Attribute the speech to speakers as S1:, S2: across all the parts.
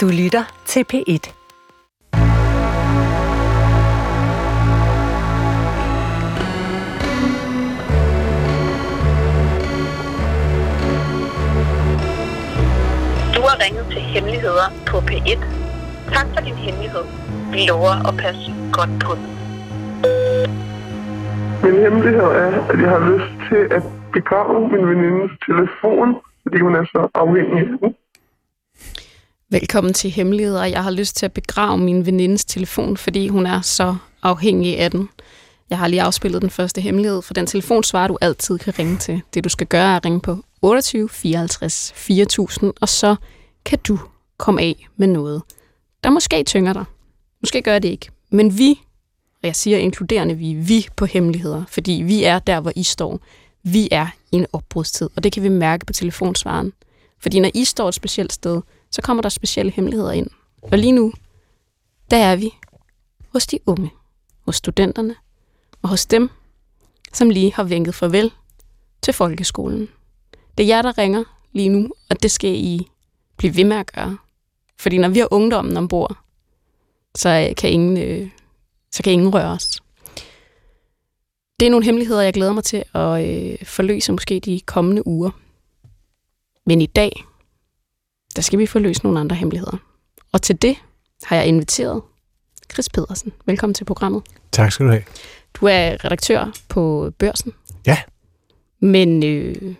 S1: Du lytter til P1.
S2: Du har ringet til Hemmeligheder på P1. Tak for din hemmelighed. Vi lover at passe godt på den.
S3: Min hemmelighed er, at jeg har lyst til at begrave min venindes telefon, fordi hun er så afhængig af den.
S4: Velkommen til Hemmeligheder. Jeg har lyst til at begrave min venindes telefon, fordi hun er så afhængig af den. Jeg har lige afspillet den første hemmelighed, for den telefonsvarer, du altid kan ringe til. Det du skal gøre er at ringe på 28 54 4000, og så kan du komme af med noget, der måske tynger dig. Måske gør det ikke. Men vi, og jeg siger inkluderende vi, vi på hemmeligheder, fordi vi er der, hvor I står. Vi er i en opbrudstid, og det kan vi mærke på telefonsvaren. Fordi når I står et specielt sted, så kommer der specielle hemmeligheder ind. Og lige nu, der er vi hos de unge, hos studenterne, og hos dem, som lige har vinket farvel til folkeskolen. Det er jer, der ringer lige nu, og det skal I blive ved med at gøre. Fordi når vi har ungdommen ombord, så øh, kan ingen, øh, så kan ingen røre os. Det er nogle hemmeligheder, jeg glæder mig til at øh, forløse måske de kommende uger. Men i dag, der skal vi forløse nogle andre hemmeligheder. Og til det har jeg inviteret Chris Pedersen. Velkommen til programmet.
S5: Tak skal du have.
S4: Du er redaktør på Børsen.
S5: Ja.
S4: Men øh,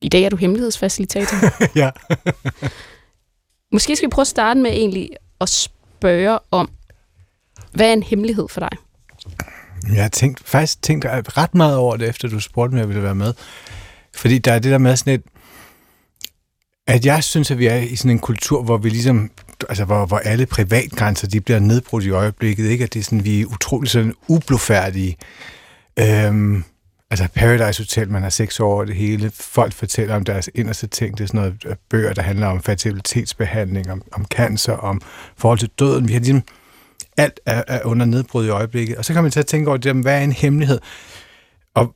S4: i dag er du hemmelighedsfacilitator.
S5: ja.
S4: Måske skal vi prøve at starte med egentlig at spørge om, hvad er en hemmelighed for dig?
S5: Jeg har tænkt, faktisk tænkt ret meget over det, efter du spurgte, om jeg ville være med. Fordi der er det der med sådan et, at jeg synes, at vi er i sådan en kultur, hvor vi ligesom, altså hvor, hvor alle privatgrænser, de bliver nedbrudt i øjeblikket, ikke? At det er sådan, vi er utrolig sådan ublufærdige. Øhm, altså Paradise Hotel, man har seks år over det hele. Folk fortæller om deres inderste ting. Det er sådan noget øh, bøger, der handler om fertilitetsbehandling, om, om cancer, om forhold til døden. Vi har ligesom, alt er, er under nedbrud i øjeblikket. Og så kan man til at tænke over det, hvad er en hemmelighed? Og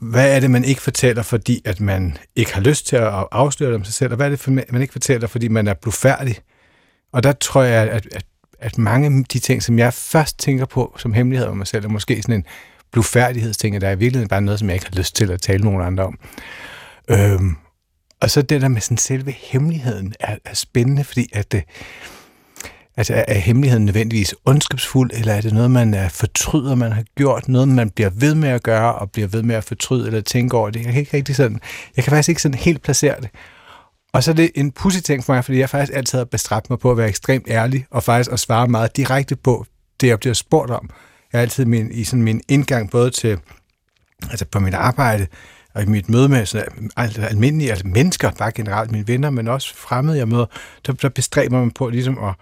S5: hvad er det, man ikke fortæller, fordi at man ikke har lyst til at afsløre dem sig selv? Og hvad er det, man ikke fortæller, fordi man er blufærdig? Og der tror jeg, at, at, at mange af de ting, som jeg først tænker på som hemmelighed om mig selv, er måske sådan en blufærdighedsting, der er i virkeligheden bare noget, som jeg ikke har lyst til at tale nogen andre om. Øhm, og så det der med sådan selve hemmeligheden er, er spændende, fordi at det, Altså er, er hemmeligheden nødvendigvis ondskabsfuld, eller er det noget, man er fortryder, man har gjort, noget, man bliver ved med at gøre, og bliver ved med at fortryde, eller tænke over det? Jeg kan ikke rigtig sådan, jeg kan faktisk ikke sådan helt placere det. Og så er det en pussy ting for mig, fordi jeg faktisk altid har bestræbt mig på at være ekstremt ærlig, og faktisk at svare meget direkte på det, jeg bliver spurgt om. Jeg er altid min, i sådan min indgang både til, altså på mit arbejde, og i mit møde med sådan, øh, altså almindelige altså mennesker, bare generelt mine venner, men også fremmede, jeg møder, der, der bestræber man på ligesom at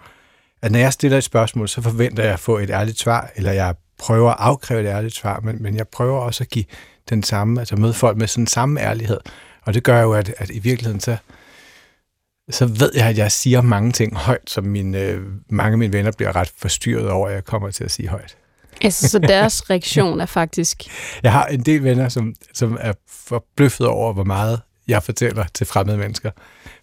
S5: at når jeg stiller et spørgsmål, så forventer jeg at få et ærligt svar, eller jeg prøver at afkræve et ærligt svar, men, men jeg prøver også at give den samme, altså møde folk med sådan samme ærlighed. Og det gør jo, at, at i virkeligheden så, så ved jeg, at jeg siger mange ting højt, som mine, øh, mange af mine venner bliver ret forstyrret over, at jeg kommer til at sige højt.
S4: Altså, så deres reaktion er faktisk...
S5: Jeg har en del venner, som, som er forbløffet over, hvor meget jeg fortæller til fremmede mennesker.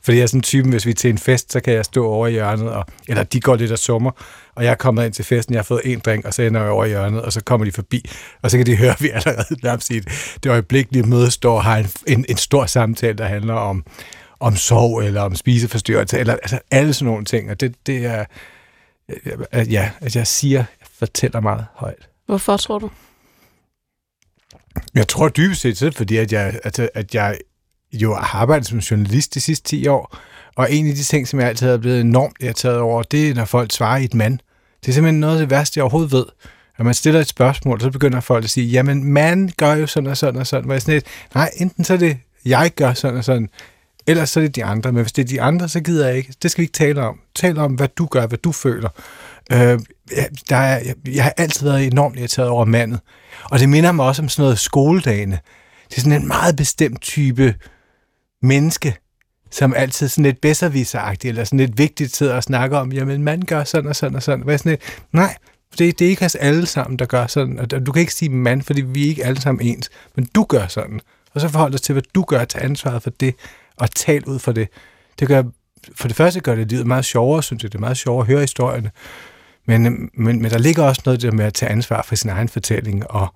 S5: Fordi jeg er sådan en type, hvis vi er til en fest, så kan jeg stå over i hjørnet, og, eller de går lidt og summer, og jeg er kommet ind til festen, jeg har fået en drink, og så ender jeg over i hjørnet, og så kommer de forbi, og så kan de høre, at vi allerede nærmest i det øjeblikkelige møde står og har en, en, en stor samtale, der handler om, om sorg, eller om spiseforstyrrelse, eller altså alle sådan nogle ting, og det, det er, ja, at jeg siger, jeg fortæller meget højt.
S4: Hvorfor tror du?
S5: Jeg tror dybest set, fordi at jeg, altså, at jeg jo har arbejdet som journalist de sidste 10 år, og en af de ting, som jeg altid er blevet enormt irriteret over, det er, når folk svarer i et mand. Det er simpelthen noget af det værste, jeg overhovedet ved. Når man stiller et spørgsmål, så begynder folk at sige, jamen, man gør jo sådan og sådan og sådan. Hvor jeg sådan lidt, nej, enten så er det, jeg gør sådan og sådan, ellers så er det de andre. Men hvis det er de andre, så gider jeg ikke. Det skal vi ikke tale om. Tal om, hvad du gør, hvad du føler. Øh, der er, jeg, jeg har altid været enormt irriteret over mandet. Og det minder mig også om sådan noget skoledagene. Det er sådan en meget bestemt type menneske, som altid sådan lidt bedserviseragtigt, eller sådan lidt vigtigt sidder og snakker om, jamen man gør sådan og sådan og sådan. Hvad sådan lidt, nej, det, det er ikke os alle sammen, der gør sådan. Og du kan ikke sige mand, fordi vi er ikke alle sammen ens, men du gør sådan. Og så forhold dig til, hvad du gør, til ansvaret for det, og tal ud for det. Det gør for det første gør det livet meget sjovere, synes jeg. Det er meget sjovere at høre historierne. Men, men, men der ligger også noget der med at tage ansvar for sin egen fortælling, og,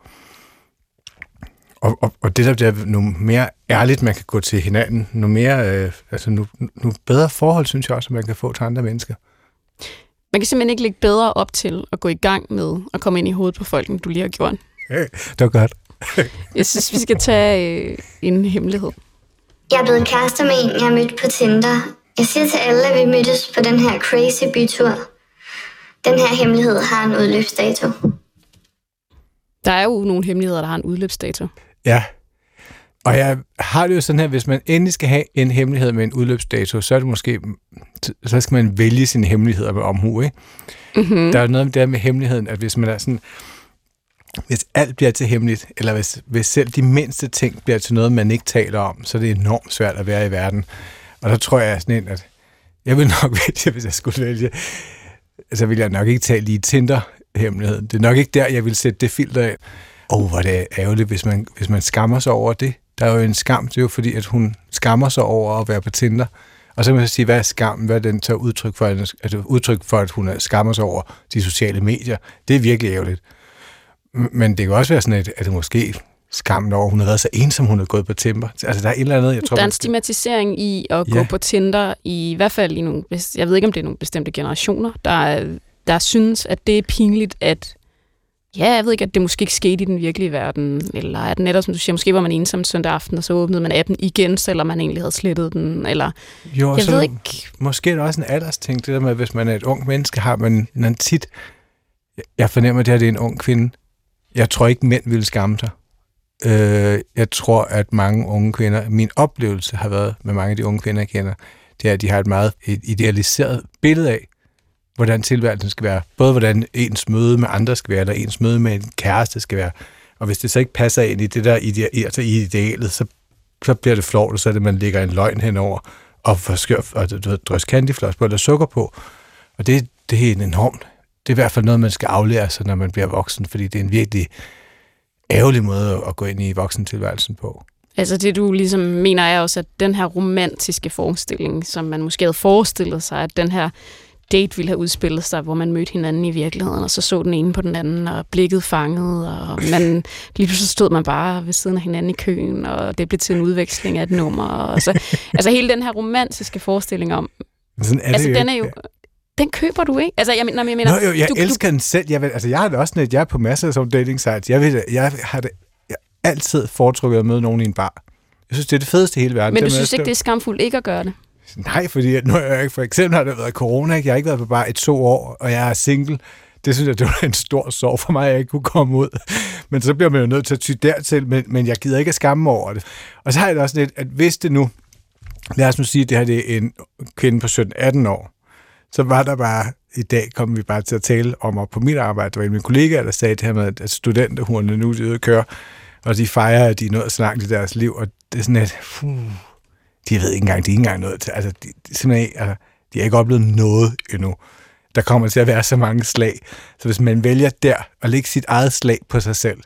S5: og, og, og det der bliver nu mere ærligt, man kan gå til hinanden, nu mere, øh, altså nu, nu bedre forhold, synes jeg også, at man kan få til andre mennesker.
S4: Man kan simpelthen ikke lægge bedre op til at gå i gang med at komme ind i hovedet på folk, end du lige har gjort.
S5: Hey, det var godt.
S4: jeg synes, vi skal tage øh, en hemmelighed.
S1: Jeg er blevet kærester med en, jeg har mødt på Tinder. Jeg siger til alle, at vi mødtes på den her crazy bytur. Den her hemmelighed har en udløbsdato.
S4: Der er jo nogle hemmeligheder, der har en udløbsdato.
S5: Ja, og jeg har det jo sådan her, hvis man endelig skal have en hemmelighed med en udløbsdato, så er det måske, så skal man vælge sine hemmeligheder med omhu, ikke? Mm-hmm. Der er noget med det med hemmeligheden, at hvis man er sådan, hvis alt bliver til hemmeligt, eller hvis, hvis selv de mindste ting bliver til noget, man ikke taler om, så er det enormt svært at være i verden. Og der tror jeg sådan en, at jeg vil nok vælge, hvis jeg skulle vælge, så vil jeg nok ikke tage lige Tinder-hemmeligheden. Det er nok ikke der, jeg vil sætte det filter af. Åh, oh, hvor det er ærgerligt, hvis man, hvis man skammer sig over det. Der er jo en skam, det er jo fordi, at hun skammer sig over at være på Tinder. Og så kan man sige, hvad er skammen? Hvad er den tager udtryk for? Altså udtryk for, at hun skammer sig over de sociale medier. Det er virkelig ærgerligt. Men det kan også være sådan, at, at det måske skammen over, at hun har været så ensom, hun har gået på Tinder. Altså, der er et eller andet, jeg tror...
S4: Der er en stigmatisering i at ja. gå på Tinder, i, i hvert fald i nogle... Jeg ved ikke, om det er nogle bestemte generationer, der, der synes, at det er pinligt, at Ja, jeg ved ikke, at det måske ikke skete i den virkelige verden, eller at netop, som du siger, måske var man ensom søndag aften, og så åbnede man appen igen, selvom man egentlig havde slettet den, eller...
S5: Jo, jeg så ved ikke... måske er det også en aldersting, det der med, at hvis man er et ung menneske, har man en tit... Jeg fornemmer, at det her det er en ung kvinde. Jeg tror ikke, mænd vil skamme sig. Øh, jeg tror, at mange unge kvinder... Min oplevelse har været med mange af de unge kvinder, jeg kender, det er, at de har et meget idealiseret billede af, hvordan tilværelsen skal være. Både hvordan ens møde med andre skal være, eller ens møde med en kæreste skal være. Og hvis det så ikke passer ind i det der ide- altså i idealet, så, så bliver det flot, og så er det, at man lægger en løgn henover og forskør, og du ved, drøs candyfloss på, eller sukker på. Og det, det er en enormt. Det er i hvert fald noget, man skal aflære sig, når man bliver voksen, fordi det er en virkelig ærgerlig måde at gå ind i voksentilværelsen på.
S4: Altså det, du ligesom mener, er også, at den her romantiske forestilling, som man måske havde forestillet sig, at den her date ville have udspillet sig, hvor man mødte hinanden i virkeligheden, og så så den ene på den anden, og blikket fanget, og man, lige pludselig stod man bare ved siden af hinanden i køen, og det blev til en udveksling af et nummer. Og så, altså hele den her romantiske forestilling om,
S5: Sådan er
S4: altså
S5: det
S4: den er jo, den køber du ikke? Altså, jeg, mener, jeg mener...
S5: Nå, jo, jeg
S4: du,
S5: elsker du... den selv. Jeg, vil, altså, jeg har det også net, jeg er på masser af dating sites. Jeg, vil, jeg har det jeg altid foretrukket at møde nogen i en bar. Jeg synes, det er det fedeste i hele verden.
S4: Men
S5: det
S4: du synes ikke, det er skamfuldt ikke at gøre det?
S5: Nej, fordi nu er jeg ikke, for eksempel har det været corona, ikke? jeg har ikke været på bare et to år, og jeg er single. Det synes jeg, det var en stor sorg for mig, at jeg ikke kunne komme ud. Men så bliver man jo nødt til at ty dertil, men, men jeg gider ikke at skamme over det. Og så har jeg det også lidt, at hvis det nu, lad os nu sige, at det her det er en kvinde på 17-18 år, så var der bare, i dag kom vi bare til at tale om, og på mit arbejde, der var en af mine kollegaer, der sagde det her med, at studenterhurene nu er ude at køre, og de fejrer, at de er nået så langt i deres liv, og det er sådan et, puh, de ved ikke engang, de er ikke engang noget til, altså, de, de, simpelthen, altså, de har ikke oplevet noget endnu. Der kommer til at være så mange slag. Så hvis man vælger der at lægge sit eget slag på sig selv,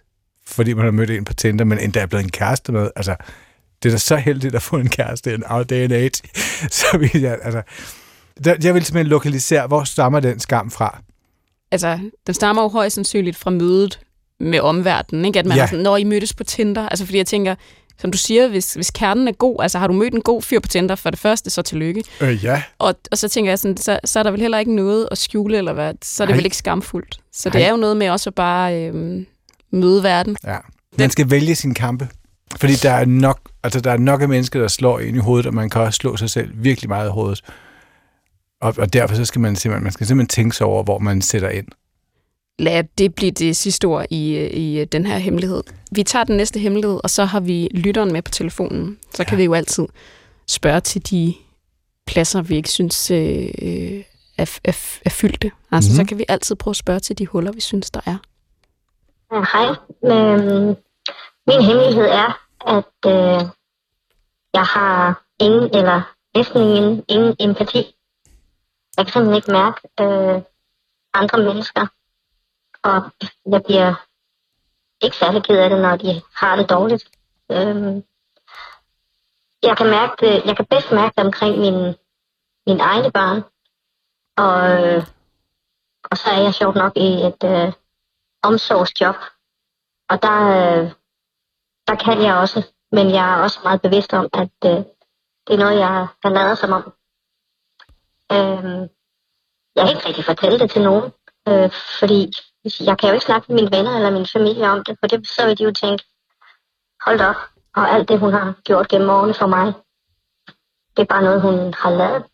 S5: fordi man har mødt en på Tinder, men endda er blevet en kæreste med, altså, det er da så heldigt at få en kæreste en out day and age. Så vil jeg, altså, der, jeg vil simpelthen lokalisere, hvor stammer den skam fra?
S4: Altså, den stammer jo højst sandsynligt fra mødet med omverdenen, ikke? At man ja. er sådan, når I mødtes på Tinder, altså fordi jeg tænker, som du siger, hvis, hvis kernen er god, altså har du mødt en god fyr på Tinder for det første, så tillykke.
S5: Øh, ja.
S4: Og, og så tænker jeg sådan, så, så er der vel heller ikke noget at skjule, eller hvad, så er det Ej. vel ikke skamfuldt. Så Ej. det er jo noget med også at bare øhm, møde verden.
S5: Ja. Man skal vælge sin kampe. Fordi der er nok, altså der er nok af mennesker, der slår ind i hovedet, og man kan også slå sig selv virkelig meget i hovedet. Og, og derfor så skal man simpelthen, man skal simpelthen tænke sig over, hvor man sætter ind
S4: lad det blive det sidste ord i, i den her hemmelighed. Vi tager den næste hemmelighed, og så har vi lytteren med på telefonen. Så ja. kan vi jo altid spørge til de pladser, vi ikke synes øh, er, er, er fyldte. Altså, mm-hmm. så kan vi altid prøve at spørge til de huller, vi synes, der er.
S1: Ja, hej. Øhm, min hemmelighed er, at øh, jeg har ingen, eller næsten ingen, ingen empati. Jeg kan simpelthen ikke mærke øh, andre mennesker og jeg bliver ikke særlig ked af det, når de har det dårligt. Øhm, jeg kan mærke det, jeg kan bedst mærke det omkring min, min egne barn. Og, og så er jeg sjovt nok i et øh, omsorgsjob. Og der, øh, der kan jeg også, men jeg er også meget bevidst om, at øh, det er noget, jeg, har lavet som om. Øh, jeg kan ikke rigtig fortælle det til nogen, øh, fordi jeg kan jo ikke snakke med mine venner eller min familie om det, for det, så vil de jo tænke, hold op, og alt det, hun har gjort gennem årene for mig, det er bare noget, hun har lavet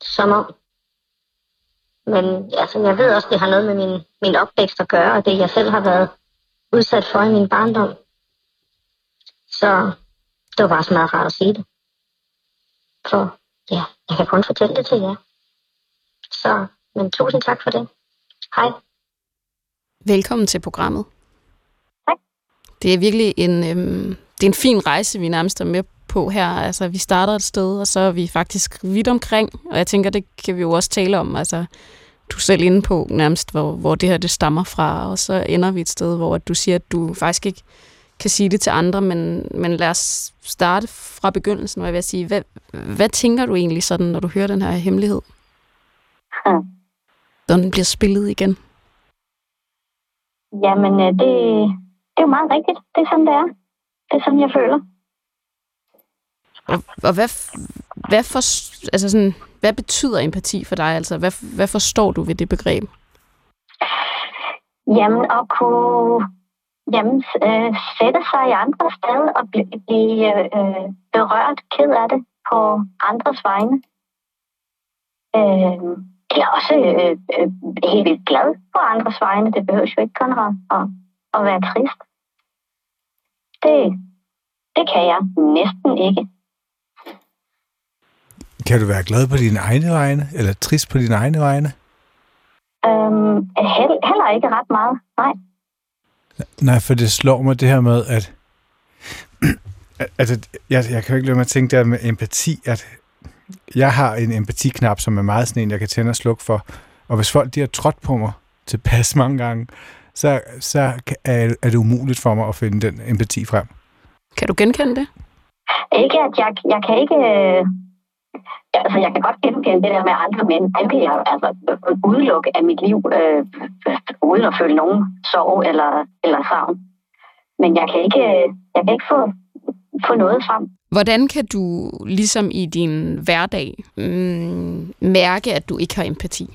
S1: som om. Men altså, jeg ved også, det har noget med min, min opvækst at gøre, og det jeg selv har været udsat for i min barndom. Så det var bare så meget rart at sige det. For ja, jeg kan kun fortælle det til jer. Så, men tusind tak for det. Hej.
S4: Velkommen til programmet.
S1: Tak.
S4: Det er virkelig en, øhm, det er en fin rejse, vi nærmest er med på her. Altså, vi starter et sted, og så er vi faktisk vidt omkring, og jeg tænker, det kan vi jo også tale om. Altså, du er selv inde på nærmest, hvor, hvor det her det stammer fra, og så ender vi et sted, hvor du siger, at du faktisk ikke kan sige det til andre, men, men lad os starte fra begyndelsen, hvor jeg vil sige, hvad, hvad tænker du egentlig sådan, når du hører den her hemmelighed?
S1: Hmm.
S4: Når den bliver spillet igen?
S1: Jamen, øh, det, det er jo meget rigtigt. Det er sådan, det er. Det er sådan, jeg føler.
S4: Og, og hvad, hvad, for, altså sådan, hvad betyder empati for dig? Altså, hvad, hvad forstår du ved det begreb?
S1: Jamen, at kunne jamen, øh, sætte sig i andre sted og blive, blive øh, berørt, ked af det på andres vegne. Øh, eller også øh, øh, helt vildt glad på andres vegne. Det behøver jo ikke kun at, at, at være trist. Det, det kan jeg næsten ikke.
S5: Kan du være glad på dine egne vegne, eller trist på dine egne vegne?
S1: Øhm, held, heller ikke ret meget, nej.
S5: Nej, for det slår mig det her med, at altså, jeg, jeg kan jo ikke lade mig at tænke der med empati, at jeg har en empatiknap, som er meget sådan en, jeg kan tænde og slukke for. Og hvis folk de har trådt på mig tilpas mange gange, så, så er, er det umuligt for mig at finde den empati frem.
S4: Kan du genkende det?
S1: Ikke, at jeg, jeg kan ikke... Øh, altså, jeg kan godt genkende det der med andre mænd. Det vil jeg altså udelukke af mit liv, øh, uden at føle nogen sorg eller, eller savn. Men jeg kan ikke, jeg kan ikke få, få noget frem.
S4: Hvordan kan du ligesom i din hverdag mm, mærke, at du ikke har empati?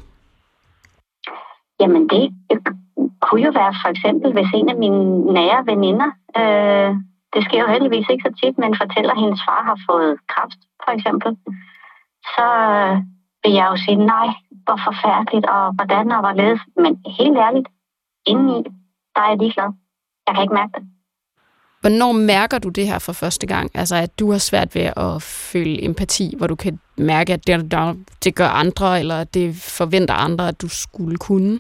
S1: Jamen det kunne jo være for eksempel, hvis en af mine nære veninder, øh, det sker jo heldigvis ikke så tit, men fortæller, at hendes far har fået kræft, for eksempel, så vil jeg jo sige, nej, hvor forfærdeligt, og hvordan og hvorledes. Men helt ærligt, indeni, der er jeg ligeglad. Jeg kan ikke mærke det.
S4: Hvornår mærker du det her for første gang? Altså, at du har svært ved at føle empati, hvor du kan mærke, at det, der, det gør andre, eller det forventer andre, at du skulle kunne?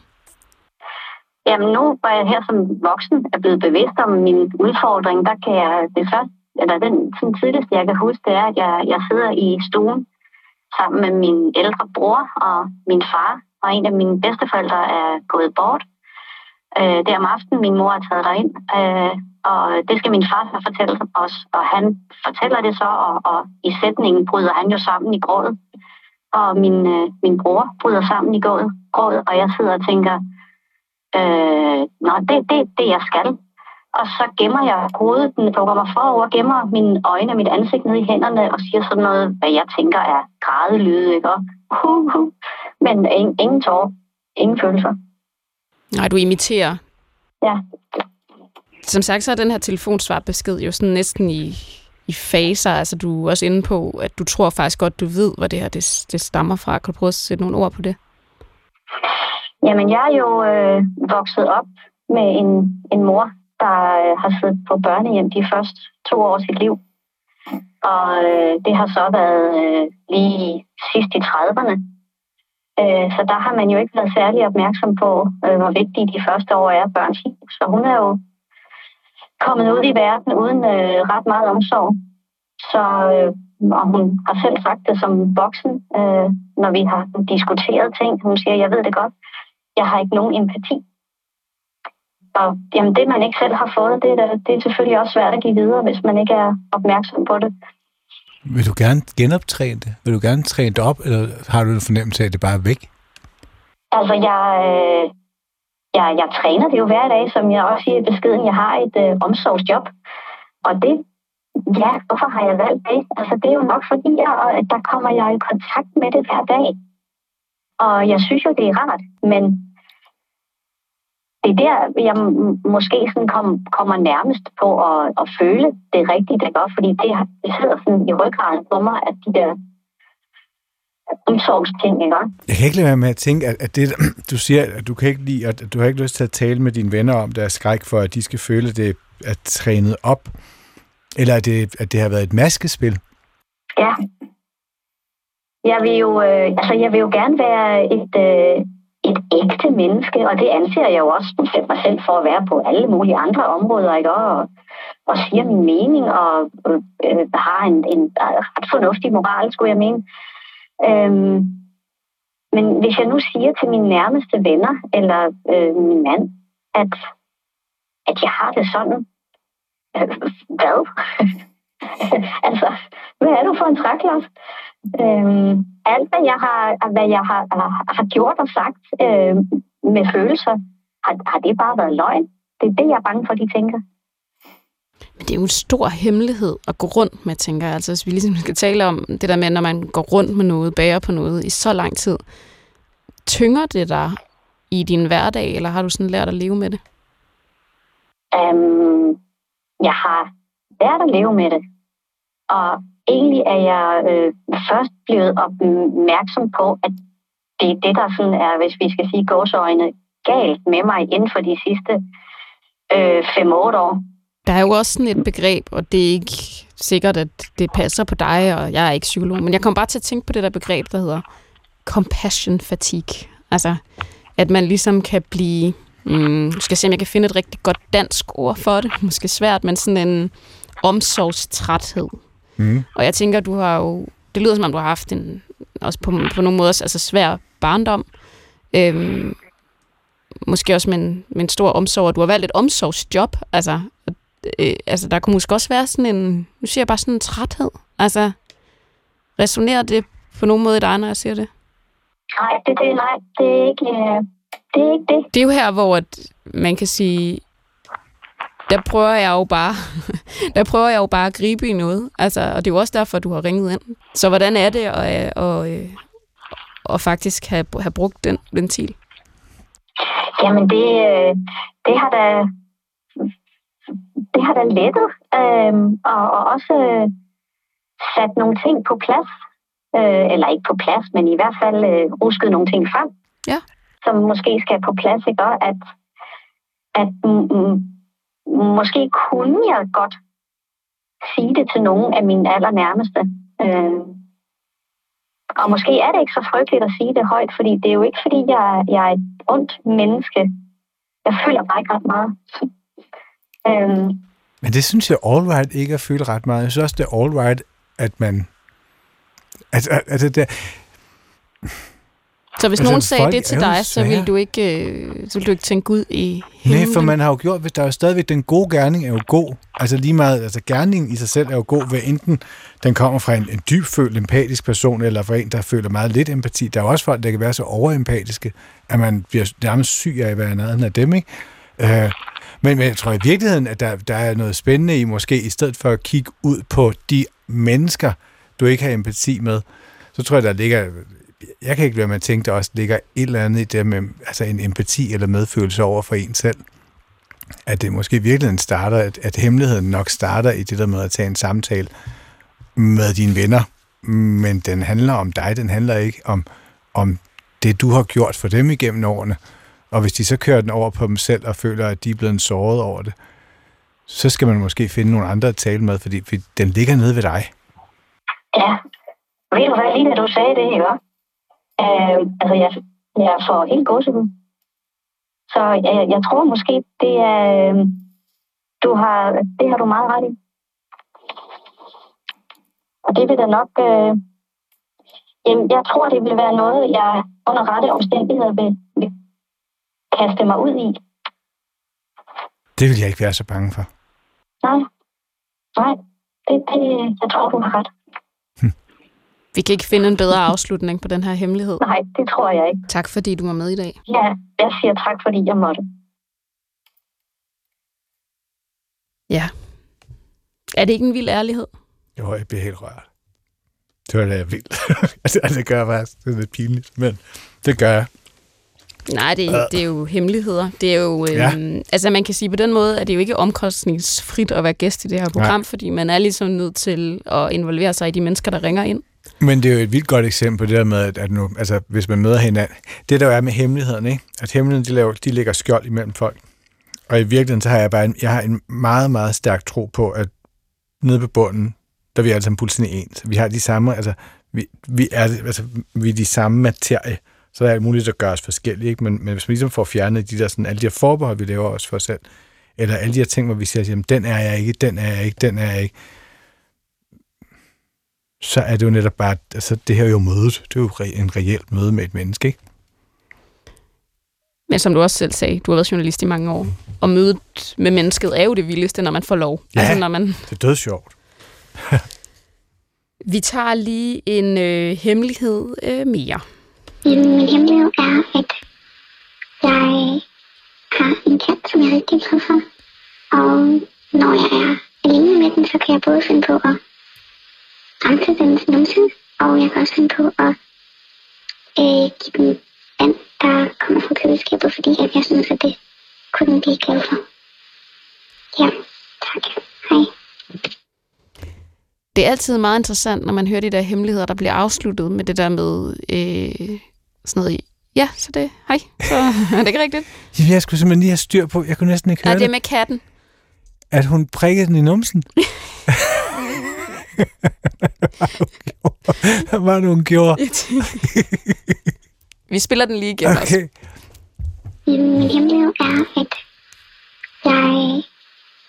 S1: Jamen nu, hvor jeg her som voksen er blevet bevidst om min udfordring, der kan jeg det første, eller den sådan tidligste, jeg kan huske, det er, at jeg, jeg sidder i stuen sammen med min ældre bror og min far, og en af mine bedsteforældre er gået bort. Øh, det er om aftenen, min mor har taget derind, øh, og det skal min far så fortælle os, og han fortæller det så, og, og i sætningen bryder han jo sammen i grådet, og min, øh, min bror bryder sammen i grådet, grådet, og jeg sidder og tænker, øh, nå, det er det, det, jeg skal. Og så gemmer jeg hovedet, den lukker mig forover, gemmer mine øjne og mit ansigt ned i hænderne og siger sådan noget, hvad jeg tænker er grædelyde, ikke? Og, uh, uh. Men ingen, ingen tårer, ingen følelser.
S4: Nej, du imiterer.
S1: Ja.
S4: Som sagt, så er den her telefonsvarbesked jo sådan næsten i, i faser. Altså, du er også inde på, at du tror faktisk godt, du ved, hvor det her det, det stammer fra. Kan du prøve at sætte nogle ord på det?
S1: Jamen, jeg er jo øh, vokset op med en, en mor, der øh, har siddet på børnehjem de første to år af sit liv. Og øh, det har så været øh, lige sidst i 30'erne. Øh, så der har man jo ikke været særlig opmærksom på, øh, hvor vigtige de første år er børns liv. Så hun er jo kommet ud i verden uden øh, ret meget omsorg. Så øh, og hun har selv sagt det som voksen, øh, når vi har diskuteret ting. Hun siger, jeg ved det godt, jeg har ikke nogen empati. Og jamen, det, man ikke selv har fået, det er, det er selvfølgelig også svært at give videre, hvis man ikke er opmærksom på det.
S5: Vil du gerne genoptræne det? Vil du gerne træne det op, eller har du en fornemmelse af, at det bare er væk?
S1: Altså, jeg, øh, jeg, jeg træner det jo hver dag, som jeg også siger i beskeden. Jeg har et øh, omsorgsjob. Og det, ja, hvorfor har jeg valgt det? Altså, det er jo nok fordi, jeg, at der kommer jeg i kontakt med det hver dag. Og jeg synes jo, det er rart, men det er der, jeg måske sådan kom, kommer nærmest på at, at føle det rigtige, det gør, fordi det, det sidder sådan i ryggraden på mig, at de der omsorgsting, ikke?
S5: Jeg kan ikke lade være med at tænke, at, at det, du siger, at du kan ikke lide, at du har ikke lyst til at tale med dine venner om deres skræk for, at de skal føle, at det er trænet op, eller at det, at det har været et maskespil.
S1: Ja. Jeg vil jo, øh, altså jeg vil jo gerne være et, øh, et ægte menneske, og det anser jeg jo også mig selv for at være på alle mulige andre områder, ikke? Og, og siger min mening, og øh, har en, en ret fornuftig moral, skulle jeg mene. Øhm, men hvis jeg nu siger til mine nærmeste venner, eller øh, min mand, at, at jeg har det sådan, øh, hvad? altså, hvad er du for en træklods? Øhm, alt, hvad jeg har, hvad jeg har, har, har gjort og sagt øh, med følelser, har, har det bare været løgn? Det er det, jeg er bange for, de tænker.
S4: Men det er jo en stor hemmelighed at gå rundt med, tænker jeg. Altså, hvis vi ligesom skal tale om det der med, når man går rundt med noget, bærer på noget i så lang tid. Tynger det dig i din hverdag, eller har du sådan lært at leve med det?
S1: Um, jeg har lært at leve med det. Og egentlig er jeg øh, først blevet opmærksom på, at det er det, der sådan er, hvis vi skal sige gåsøjne, galt med mig inden for de sidste øh, 5-8 år.
S4: Der er jo også sådan et begreb, og det er ikke sikkert, at det passer på dig, og jeg er ikke psykolog, men jeg kommer bare til at tænke på det der begreb, der hedder compassion fatigue. Altså, at man ligesom kan blive... Mm, skal jeg se, om jeg kan finde et rigtig godt dansk ord for det. Måske svært, men sådan en omsorgstræthed. Mm. Og jeg tænker, du har jo... Det lyder som om, du har haft en, også på, på nogle måder, altså svær barndom. Øhm, måske også med en, med en stor omsorg, du har valgt et omsorgsjob. Altså, øh, altså, der kunne måske også være sådan en, nu siger jeg bare sådan en træthed. Altså, resonerer det på nogen måde i dig, når jeg siger det?
S1: Nej, det, det, nej, det er ikke, øh, det er ikke det.
S4: Det er jo her, hvor at man kan sige, der prøver jeg jo bare, der prøver jeg jo bare at gribe i noget. Altså, og det er jo også derfor, du har ringet ind. Så hvordan er det at, at, at, at faktisk have, have brugt den ventil?
S1: Jamen, det, øh, det har da det har da lettet, øh, og, og også øh, sat nogle ting på plads. Øh, eller ikke på plads, men i hvert fald øh, rusket nogle ting frem,
S4: ja.
S1: som måske skal på plads, ikke? Og at, at mm, måske kunne jeg godt sige det til nogen af mine allernærmeste. Øh, og måske er det ikke så frygteligt at sige det højt, fordi det er jo ikke, fordi jeg, jeg er et ondt menneske. Jeg føler bare ikke ret meget.
S5: Øhm. Men det synes jeg all right ikke at føle ret meget. Jeg synes også, det er all right, at man... At, at, at det der,
S4: så hvis altså, nogen sagde det til dig, så vil du ikke, øh, så vil du ikke tænke ud i himlen?
S5: Nej, for man har jo gjort, hvis der er jo stadigvæk, den gode gerning er jo god. Altså lige meget, altså gerningen i sig selv er jo god, ved enten den kommer fra en, en dybfølt empatisk person, eller fra en, der føler meget lidt empati. Der er jo også folk, der kan være så overempatiske, at man bliver nærmest syg af at være nærheden af dem, ikke? Øh, men, men jeg tror i virkeligheden, at der, der er noget spændende i måske, i stedet for at kigge ud på de mennesker, du ikke har empati med, så tror jeg, der ligger jeg kan ikke være med at tænke, der også ligger et eller andet i det med altså en empati eller medfølelse over for en selv. At det måske virkelig starter, at, at hemmeligheden nok starter i det der med at tage en samtale med dine venner, men den handler om dig, den handler ikke om, om det, du har gjort for dem igennem årene. Og hvis de så kører den over på dem selv og føler, at de er blevet såret over det, så skal man måske finde nogle andre at tale med, fordi, fordi den ligger nede ved dig.
S1: Ja, ved du hvad, lige da du sagde det, ikke? Øh, altså, jeg, jeg får helt gåsehud. Så jeg, jeg tror måske, det er... Øh, du har, det har du meget ret i. Og det vil da nok... Øh, jamen, jeg tror, det vil være noget, jeg under rette omstændigheder vil kaste mig ud i.
S5: Det vil jeg ikke være så bange for.
S1: Nej. Nej. Det, det, jeg tror, du har ret.
S4: Vi kan ikke finde en bedre afslutning på den her hemmelighed.
S1: Nej, det tror jeg ikke.
S4: Tak fordi du var med i dag.
S1: Ja, jeg siger tak, fordi jeg måtte.
S4: Ja. Er det ikke en vild ærlighed?
S5: Jo, jeg bliver helt rørt. Det var da vildt. altså, det gør jeg faktisk. Det er lidt pinligt, men det gør jeg.
S4: Nej, det, er- det er jo hemmeligheder. Det er jo, øh,
S5: Ja.
S4: altså man kan sige på den måde, at det er jo ikke omkostningsfrit at være gæst i det her program,
S5: Nej.
S4: fordi man er ligesom nødt til at involvere sig i de mennesker, der ringer ind.
S5: Men det er jo et vildt godt eksempel på det der med, at, nu, altså, hvis man møder hinanden, det der jo er med hemmelighederne, ikke? at hemmelighederne, de, laver, de lægger skjold imellem folk. Og i virkeligheden, så har jeg bare en, jeg har en meget, meget stærk tro på, at nede på bunden, der er vi alle sammen fuldstændig ens. Vi har de samme, altså, vi, vi, er, altså, vi er de samme materie, så der er alt muligt, der gør os forskellige, ikke? Men, men hvis man ligesom får fjernet de der, sådan, alle de her forbehold, vi laver os for os selv, eller alle de her ting, hvor vi siger, jamen, den er jeg ikke, den er jeg ikke, den er jeg ikke, så er det jo netop bare, altså det her er jo mødet, det er jo en reelt møde med et menneske, ikke?
S4: Men som du også selv sagde, du har været journalist i mange år, og mødet med mennesket er jo det vildeste, når man får lov.
S5: Ja.
S4: Altså når man...
S5: Det er dødsjovt.
S4: Vi tager lige en øh, hemmelighed øh, mere.
S1: Jamen, min hemmelighed er, at jeg har en kat, som jeg er rigtig glad for. Og når jeg er alene med den, så kan jeg både finde på at rense dens numse, og jeg kan også finde på at øh, give den vand, der kommer fra køleskabet, fordi at jeg synes, at det kunne den blive glad for. Ja, tak. Hej.
S4: Det er altid meget interessant, når man hører de der hemmeligheder, der bliver afsluttet med det der med øh, sådan noget. Ja, så det, hej, så er det ikke rigtigt?
S5: Jamen, jeg skulle simpelthen lige have styr på, jeg kunne næsten ikke
S4: Nej,
S5: høre
S4: det er
S5: det,
S4: med katten.
S5: at hun prikkede den i numsen. Hvad var det, hun gjorde?
S4: Vi spiller den lige igen også.
S5: Okay.
S1: Jamen, min hemmelighed er, at jeg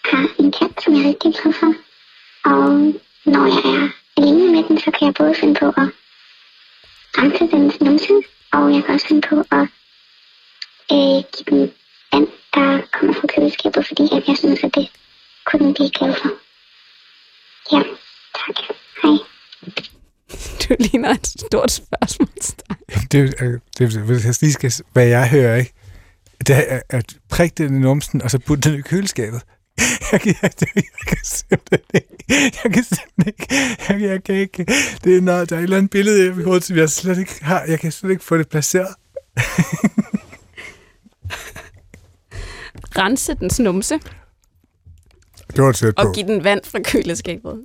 S1: har en kat, som jeg er rigtig glad for. Og når jeg er alene med den, så kan jeg både finde på at rense dens numse, og jeg kan også finde på at øh, give den vand, der kommer fra køleskabet, fordi at jeg synes, at det kunne den blive glad for. Ja, tak. Hej.
S4: Du ligner et stort spørgsmålstegn.
S5: Det, er jo- det, det, hvis jeg lige skal, hvad jeg hører, ikke? Det er at prikke den i numsen, og så putte den i køleskabet. Jeg kan, jeg, jeg, kan simpelthen ikke. Jeg kan simpelthen ikke. Jeg, jeg kan ikke. Det er, når der er et eller andet billede i mit hoved, som jeg slet ikke har. Jeg kan slet ikke få det placeret.
S4: Rense dens numse
S5: Det var tæt på.
S4: og give den vand fra køleskabet.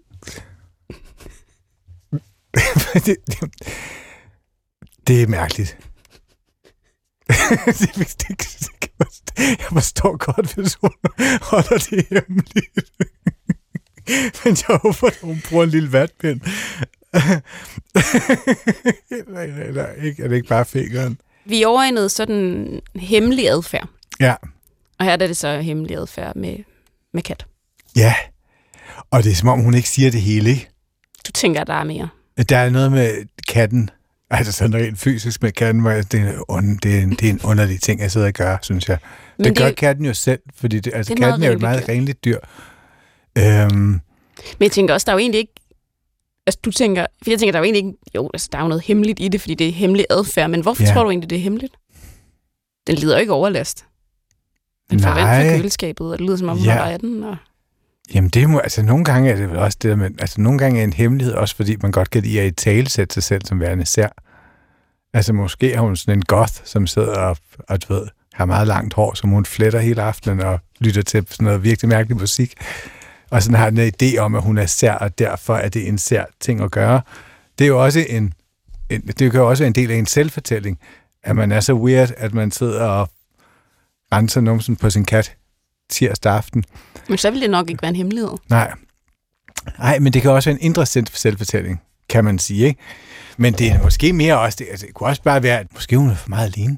S5: det, det, det er mærkeligt. det, det, det, jeg forstår godt, hvis hun holder det hemmeligt. Men jeg håber, at hun bruger en lille vatpind. nej, nej, nej, ikke, er det ikke bare fingeren?
S4: Vi er over i noget sådan hemmelig adfærd.
S5: Ja,
S4: Og her er det så hemmelig adfærd med, med kat.
S5: ja. Og det er som om, hun ikke siger det hele, ikke?
S4: Du tænker, der er mere.
S5: Der er noget med katten, altså sådan rent fysisk med katten, hvor det, er en, det, er en, det er en underlig ting, jeg sidder og gør, synes jeg.
S4: Men
S5: det gør
S4: det-
S5: katten jo selv, fordi det, altså,
S4: Det er
S5: katten er jo et
S4: meget
S5: renligt dyr. Øhm,
S4: Men jeg tænker også, der er jo egentlig ikke... Altså, du tænker... For jeg tænker, der er jo egentlig ikke... Jo, altså, der er jo noget hemmeligt i det, fordi det er hemmelig adfærd. Men hvorfor
S5: Ja.
S4: tror du egentlig, det er hemmeligt? Den lider jo ikke overlast. Den får vand fra køleskabet, og det lyder som om, hun
S5: Ja.
S4: holder af den. Og...
S5: Jamen det må, altså nogle gange er det vel også det der med, altså nogle gange er en hemmelighed også, fordi man godt kan lide at i tale sætte sig selv som værende sær. Altså måske er hun sådan en goth, som sidder og, og du ved, har meget langt hår, som hun fletter hele aftenen og lytter til sådan noget virkelig mærkelig musik. Og sådan har den en idé om, at hun er sær, og derfor er det en sær ting at gøre. Det er jo også en, en det kan jo også være en del af en selvfortælling, at man er så weird, at man sidder og renser numsen på sin kat tirsdag aften,
S4: Men så vil det nok ikke være en hemmelighed.
S5: Nej. Nej, men det kan også være en indre selv- selvfortælling, kan man sige, ikke? Men det er måske mere også, det, altså, det kunne også bare være, at måske hun er for meget alene.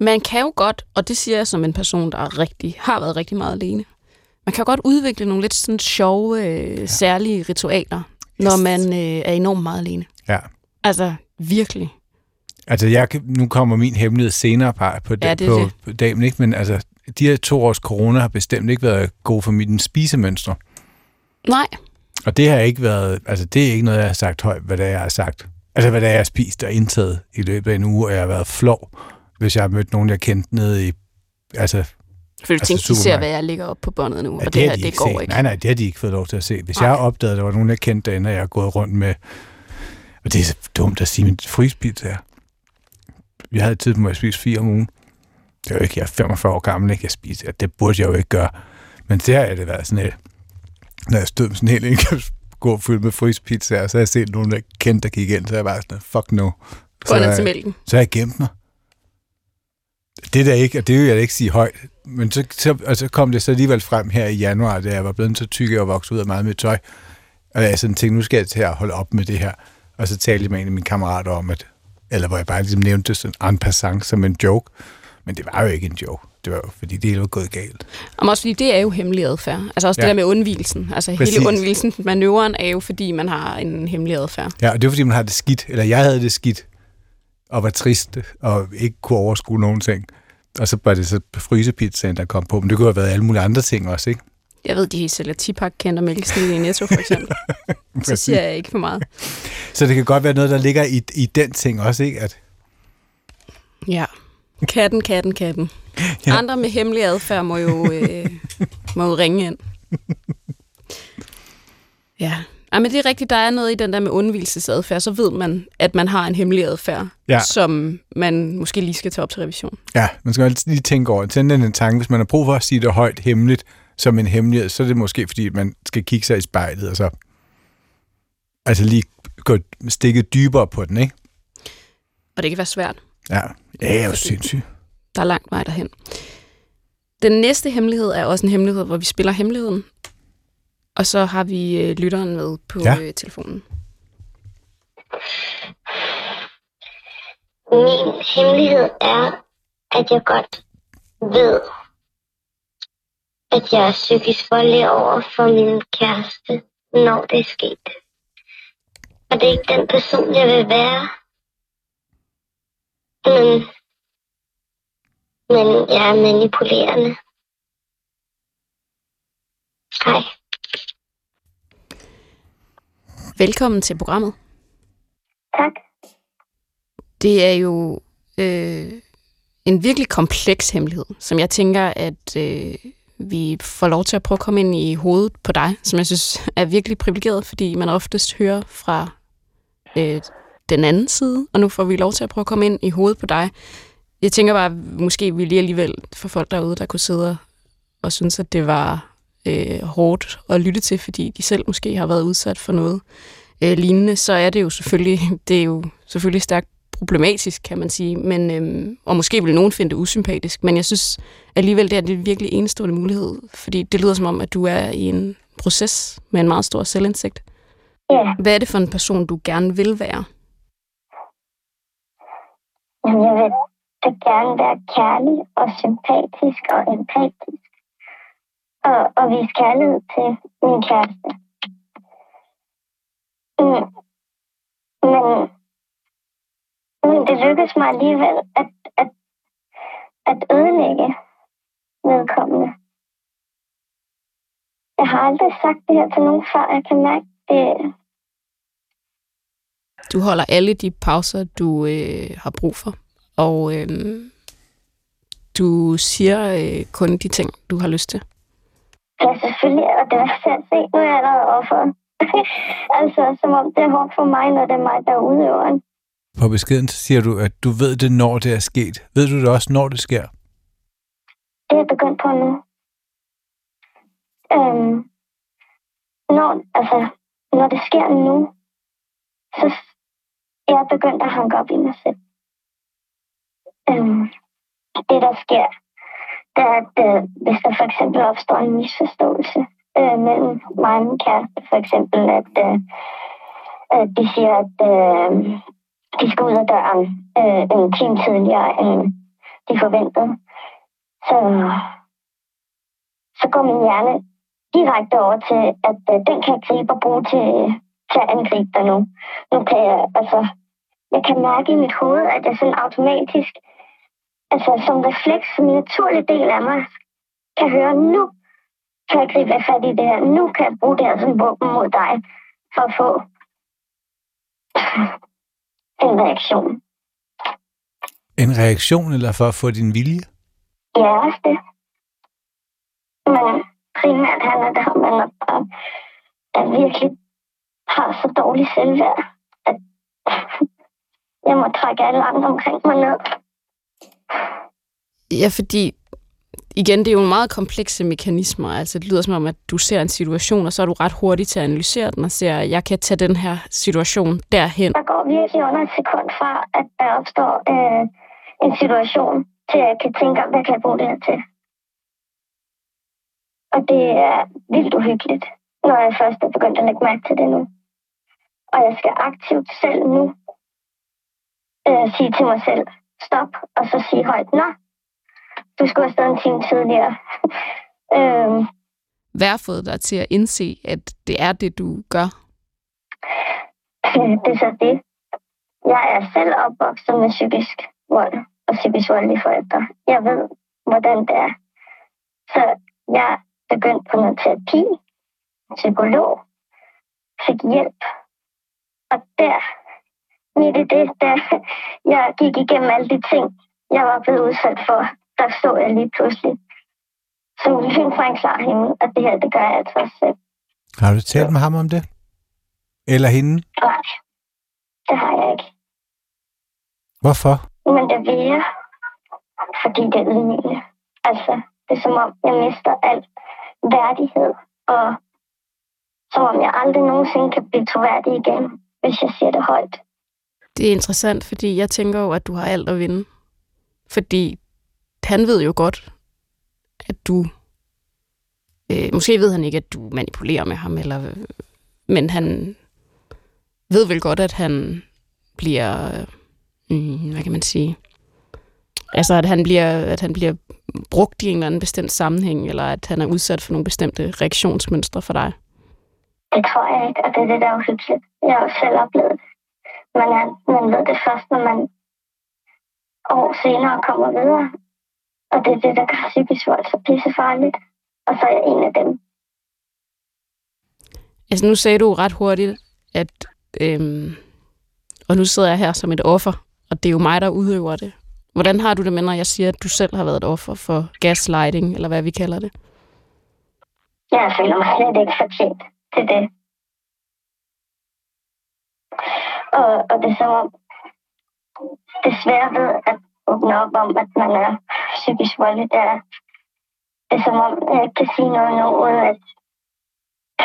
S4: Man kan jo godt, og det siger jeg som en person, der er rigtig, har været rigtig meget alene, man kan jo godt udvikle nogle lidt sådan sjove, øh, ja. særlige ritualer, når man øh, er enormt meget alene.
S5: Ja.
S4: Altså, virkelig.
S5: Altså, jeg, nu kommer min hemmelighed senere på, på,
S4: Ja, det
S5: på,
S4: det.
S5: på dagen, ikke? Men altså, de her to års corona har bestemt ikke været gode for mit spisemønstre.
S4: Nej,
S5: Og det har ikke været, altså det er ikke noget, jeg har sagt højt, hvad det er, jeg har sagt Altså, hvad det er, jeg har spist og indtaget i løbet af en uge, og jeg har været flov, hvis jeg har mødt nogen, jeg kendte nede i... Altså,
S4: For du
S5: Altså,
S4: tænkte, de ser, hvad jeg lægger op på båndet nu,
S5: ja,
S4: og det, her,
S5: har de
S4: det
S5: ikke
S4: går
S5: set.
S4: ikke.
S5: Nej, nej, det har de ikke fået lov til at se. Hvis
S4: Nej.
S5: jeg har opdaget, at der var nogen, jeg kendte derinde, og jeg har gået rundt med... Og det er så dumt at sige, min frysepizza er. Jeg havde tid på at spise fire om ugen. Det er jo ikke, jeg er 45 år gammel, ikke? Jeg spiser, det burde jeg jo ikke gøre. Men det har det været sådan et, når jeg stod med sådan en hel indkøbsgård fyldt med frysepizzaer, så har jeg set nogen, der kendte, der gik ind, så jeg bare sådan, fuck no.
S4: Gå ned
S5: har-
S4: til mælken.
S5: så har jeg gemt mig. Det er der ikke, og det vil jeg ikke sige højt. Men så, så, og så kom det så alligevel frem her i januar, da jeg var blevet så tyk og vokset ud af meget med tøj. Og jeg sådan tænkte, nu skal jeg til at holde op med det her. Og så talte jeg med en af mine kammerater om, at, eller hvor jeg bare ligesom nævnte det sådan en passant som en joke. Men det var jo ikke en joke. Det var jo, fordi det hele var gået galt.
S4: Og også fordi det er jo hemmelig adfærd. Altså også ja. Det der med undvielsen. Altså
S5: Præcis.
S4: hele undvielsen, manøvren er jo, fordi man har en hemmelig adfærd.
S5: Ja, og det var, fordi man har det skidt, eller jeg havde det skidt, og var trist, og ikke kunne overskue nogen ting. Og så var det så frysepizzaen, der kom på. Men det kunne have været alle mulige andre ting også, ikke?
S4: Jeg ved, de sælger 10 pakke kendt og mælkesnit i Netto, for eksempel. så siger jeg ikke for meget.
S5: Så det kan godt være noget, der ligger i, i den ting også, ikke? At,
S4: Ja. Katten, katten, katten. Ja. Andre med hemmelig adfærd må jo, øh, må jo ringe ind. Ja. men det er rigtigt, der er noget i den der med undvielsesadfærd, så ved man, at man har en hemmelig adfærd,
S5: Ja.
S4: som man måske lige skal tage op til revision.
S5: ja, man skal altid lige tænke over, tænde den en tanke, hvis man har brug for at sige det højt hemmeligt, som en hemmelighed, så er det måske, fordi man skal kigge sig i spejlet, og så altså lige gå stikket dybere på den, ikke?
S4: Og det kan være svært.
S5: Ja, ja det er jo sindssygt.
S4: Der er langt vej derhen. Den næste hemmelighed er også en hemmelighed, hvor vi spiller hemmeligheden. Og så har vi øh, lytteren med på
S5: Ja.
S4: øh, telefonen.
S6: Min hemmelighed er, at jeg godt ved, at jeg er psykisk voldelig over for min kæreste, når det er sket. Og det er ikke den person, jeg vil være. Men, men jeg er manipulerende. Hej.
S4: Velkommen til programmet.
S6: Tak.
S4: Det er jo øh, en virkelig kompleks hemmelighed, som jeg tænker, at øh, vi får lov til at prøve at komme ind i hovedet på dig, som jeg synes er virkelig privilegeret, fordi man oftest hører fra øh, den anden side, og nu får vi lov til at prøve at komme ind i hovedet på dig. Jeg tænker bare, måske vi lige alligevel for folk derude, der kunne sidde og synes, at det var øh, hårdt at lytte til, fordi de selv måske har været udsat for noget øh, lignende, så er det jo selvfølgelig, det er jo selvfølgelig stærkt problematisk, kan man sige, men, øhm, og måske vil nogen finde det usympatisk, men jeg synes alligevel, det er det virkelig enestående mulighed, fordi det lyder som om, at du er i en proces med en meget stor selvindsigt.
S6: Ja,
S4: Hvad er det for en person, du gerne vil være?
S6: Jamen, jeg vil da gerne være kærlig og sympatisk og empatisk. Og, og vise kærlighed til min kæreste. Mm. Men, men det lykkedes mig alligevel at, at, at ødelægge vedkommende. Jeg har aldrig sagt det her til nogen før. Jeg kan mærke det.
S4: Du holder alle de pauser, du øh, har brug for, og øh, du siger øh, kun de ting, du har lyst til.
S6: Ja, selvfølgelig. Og det er at se. Nu er jeg allerede offer. altså, som om det er hårdt for mig, når det er mig, der er udøveren.
S5: På beskeden siger du, at du ved det, når det er sket. Ved du det også, når det sker?
S6: Det er jeg begyndt på nu. Øhm, når, altså, når det sker nu, så jeg er begyndt at hanke op i mig selv. Øhm, det, der sker, det er, at øh, hvis der for eksempel opstår en misforståelse øh, mellem mig og min kæreste, for eksempel, at øh, øh, de siger, at øh, de skal ud af døren øh, en time tidligere, end de forventede, så, så går min hjerne direkte over til, at øh, den kan jeg gribe og bruge til, til at angribe dig nu. Nu kan jeg, altså, jeg kan mærke i mit hoved, at jeg sådan automatisk, altså som refleks, som en naturlig del af mig, kan høre, nu kan jeg gribe fat i det her. Nu kan jeg bruge det her som våben mod dig, for at få en reaktion.
S5: En reaktion, eller for at få din vilje?
S6: Ja, også det. Men primært handler det om, at der virkelig har så dårlig selvværd, at jeg må trække alle andre omkring mig ned.
S4: Ja, fordi igen, det er jo nogle meget komplekse mekanismer. Altså, det lyder som om, at du ser en situation, og så er du ret hurtig til at analysere den og ser, at jeg kan tage den her situation derhen.
S6: Der går virkelig under et sekund fra, at der opstår øh, en situation, til at jeg kan tænke, hvad kan jeg bruge det her til? Og det er vildt uhyggeligt, når jeg først er begyndt at lægge mærke til det nu. Og jeg skal aktivt selv nu øh, sige til mig selv, stop, og så sige højt, nå, du skulle have stået en time tidligere. øhm,
S4: Hvad har fået dig til at indse, at det er det, du gør?
S6: det er så det. Jeg er selv opvokset med psykisk vold og psykisk voldelige forældre. Jeg ved, hvordan det er. Så jeg begyndte på noget terapi, psykolog, fik hjælp. Og der, midt i det, da jeg gik igennem alle de ting, jeg var blevet udsat for, der så jeg lige pludselig som lyn fra en klar himmel, at det her, det gør jeg altså selv.
S5: Har du talt med ham om det? Eller hende?
S6: Nej, det har jeg ikke.
S5: Hvorfor?
S6: Men det vil jeg, fordi det er ydmygende. Altså, det er som om, jeg mister al værdighed, og som om jeg aldrig nogensinde kan blive troværdig igen, hvis jeg siger det højt.
S4: Det er interessant, fordi jeg tænker jo, at du har alt at vinde. Fordi han ved jo godt, at du... Øh, måske ved han ikke, at du manipulerer med ham, eller, men han ved vel godt, at han bliver... Øh, hvad kan man sige? Altså, at han, bliver, at han bliver brugt i en eller anden bestemt sammenhæng, eller at han er udsat for nogle bestemte reaktionsmønstre for dig.
S6: Det tror jeg ikke, og det er det, der er uhyggeligt. Jeg har jo selv oplevet det. Man, man ved det først, når man år senere kommer videre. Og det er det, der gør psykisk vold så pissefarligt. Og så er jeg en af dem.
S4: Altså, nu sagde du ret hurtigt, at... Øhm, og nu sidder jeg her som et offer, og det er jo mig, der udøver det. Hvordan har du det med, når jeg siger, at du selv har været et offer for gaslighting, eller hvad vi kalder det?
S6: Jeg føler mig slet ikke fortjent til det. Og, og det er som om, det svære ved at åbne op om, at man er psykisk voldelig, det er, det er som om, jeg ikke kan sige noget nu, uden at,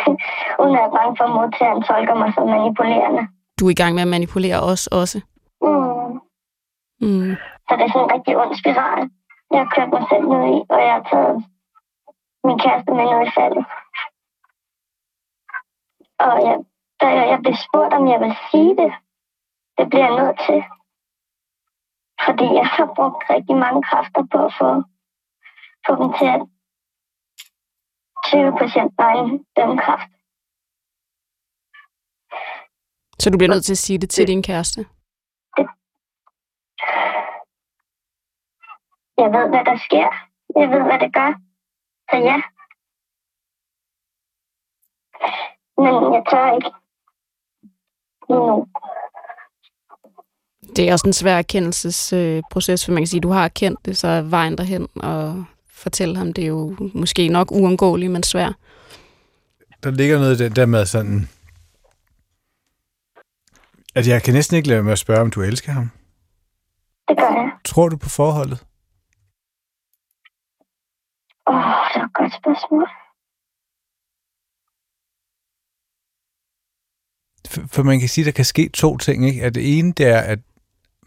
S6: uden at jeg er bange for, at modtageren tolker mig som manipulerende.
S4: Du er i gang med at manipulere os også.
S6: Mm.
S4: Mm.
S6: Så det er sådan en rigtig ond spiral. Jeg har kørt mig selv ned i, og jeg har taget min kæreste med ned i faldet. Og jeg, da jeg, blev spurgt, om jeg vil sige det, det bliver jeg nødt til. Fordi jeg har brugt rigtig mange kræfter på at få, få dem til at 20 procent egen dømmekraft.
S4: Så du bliver nødt til at sige det til din kæreste?
S6: Jeg ved, hvad der sker. Jeg ved, hvad det gør. Så ja. Men jeg tør ikke. Nu.
S4: Det er også en svær erkendelsesproces, for man kan sige, at du har erkendt det, så er vejen derhen og fortælle ham, det er jo måske nok uundgåeligt, men svært.
S5: Der ligger noget i den der med sådan, at jeg kan næsten ikke lade med at spørge, om du elsker ham.
S6: Det gør jeg.
S5: Tror du på forholdet?
S6: Åh, oh, det er et godt spørgsmål.
S5: For, man kan sige, at der kan ske to ting. Ikke? At det ene, det er, at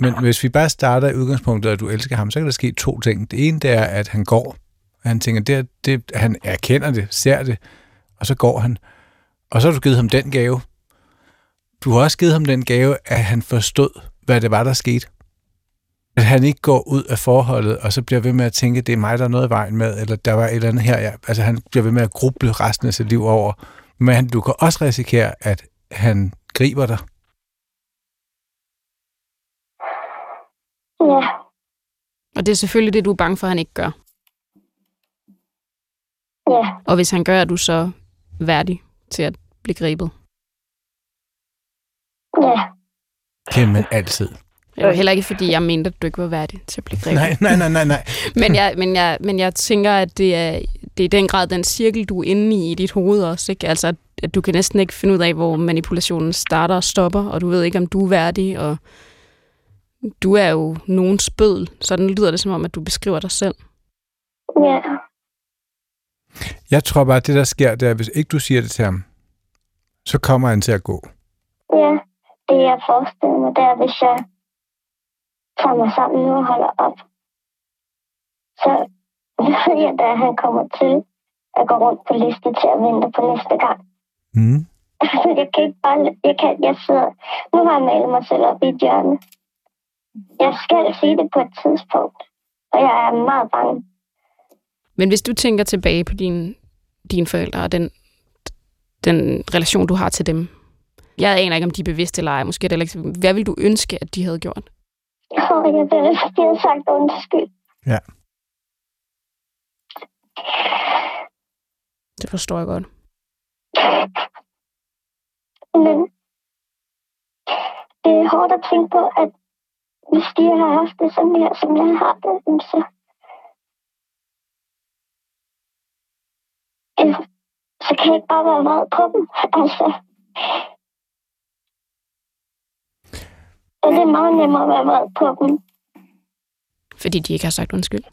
S5: men hvis vi bare starter i udgangspunktet, at du elsker ham, så kan der ske to ting. Det ene, det er, at han går. Han tænker, det, det, han erkender det, ser det, og så går han. Og så har du givet ham den gave. Du har også givet ham den gave, at han forstod, hvad det var, der skete. At han ikke går ud af forholdet, og så bliver ved med at tænke, det er mig, der er noget i vejen med, eller der var et eller andet her. Ja. Altså han bliver ved med at gruble resten af sit liv over. Men du kan også risikere, at han griber dig.
S6: Ja,
S4: Og det er selvfølgelig det, du er bange for, at han ikke gør.
S6: ja,
S4: Og hvis han gør, er du så værdig til at blive grebet.
S6: ja.
S5: Jamen altid.
S4: Det var heller ikke, fordi jeg mente, at du ikke var værdig til at blive grebet.
S5: Nej, nej, nej, nej, nej.
S4: Men jeg, men, jeg, men jeg tænker, at det er, det er i den grad den cirkel, du er inde i i dit hoved også. Ikke? Altså, at, at du kan næsten ikke finde ud af, hvor manipulationen starter og stopper, og du ved ikke, om du er værdig, og du er jo nogen spødel. Sådan lyder det som om, at du beskriver dig selv.
S6: Ja.
S5: Jeg tror bare, at det, der sker, det er, at hvis ikke du siger det til ham, så kommer han til at gå.
S6: Ja, det jeg forestiller mig, det er, hvis jeg tager mig sammen nu og holder op, så ved jeg, da han kommer til at gå rundt på liste til at vente på næste gang.
S5: Mm.
S6: Altså, jeg kan ikke bare... Jeg, kan, jeg sidder... Nu har jeg malet mig selv op i et hjørne. Jeg skal sige det på et tidspunkt, og jeg er meget bange.
S4: Men hvis du tænker tilbage på dine, dine forældre og den, den relation, du har til dem, jeg aner ikke, om de er bevidste eller ej. Måske er det ikke. Hvad vil du ønske, at de havde gjort?
S6: Og jeg ville de havde sagt undskyld.
S5: Ja.
S4: Det forstår jeg godt.
S6: Men det er hårdt at tænke på, at hvis de har haft det sådan her, som jeg har det, så... Så kan jeg ikke bare være vred på dem. Altså, og det er meget nemmere at være vred på dem.
S4: Fordi de ikke har sagt undskyld.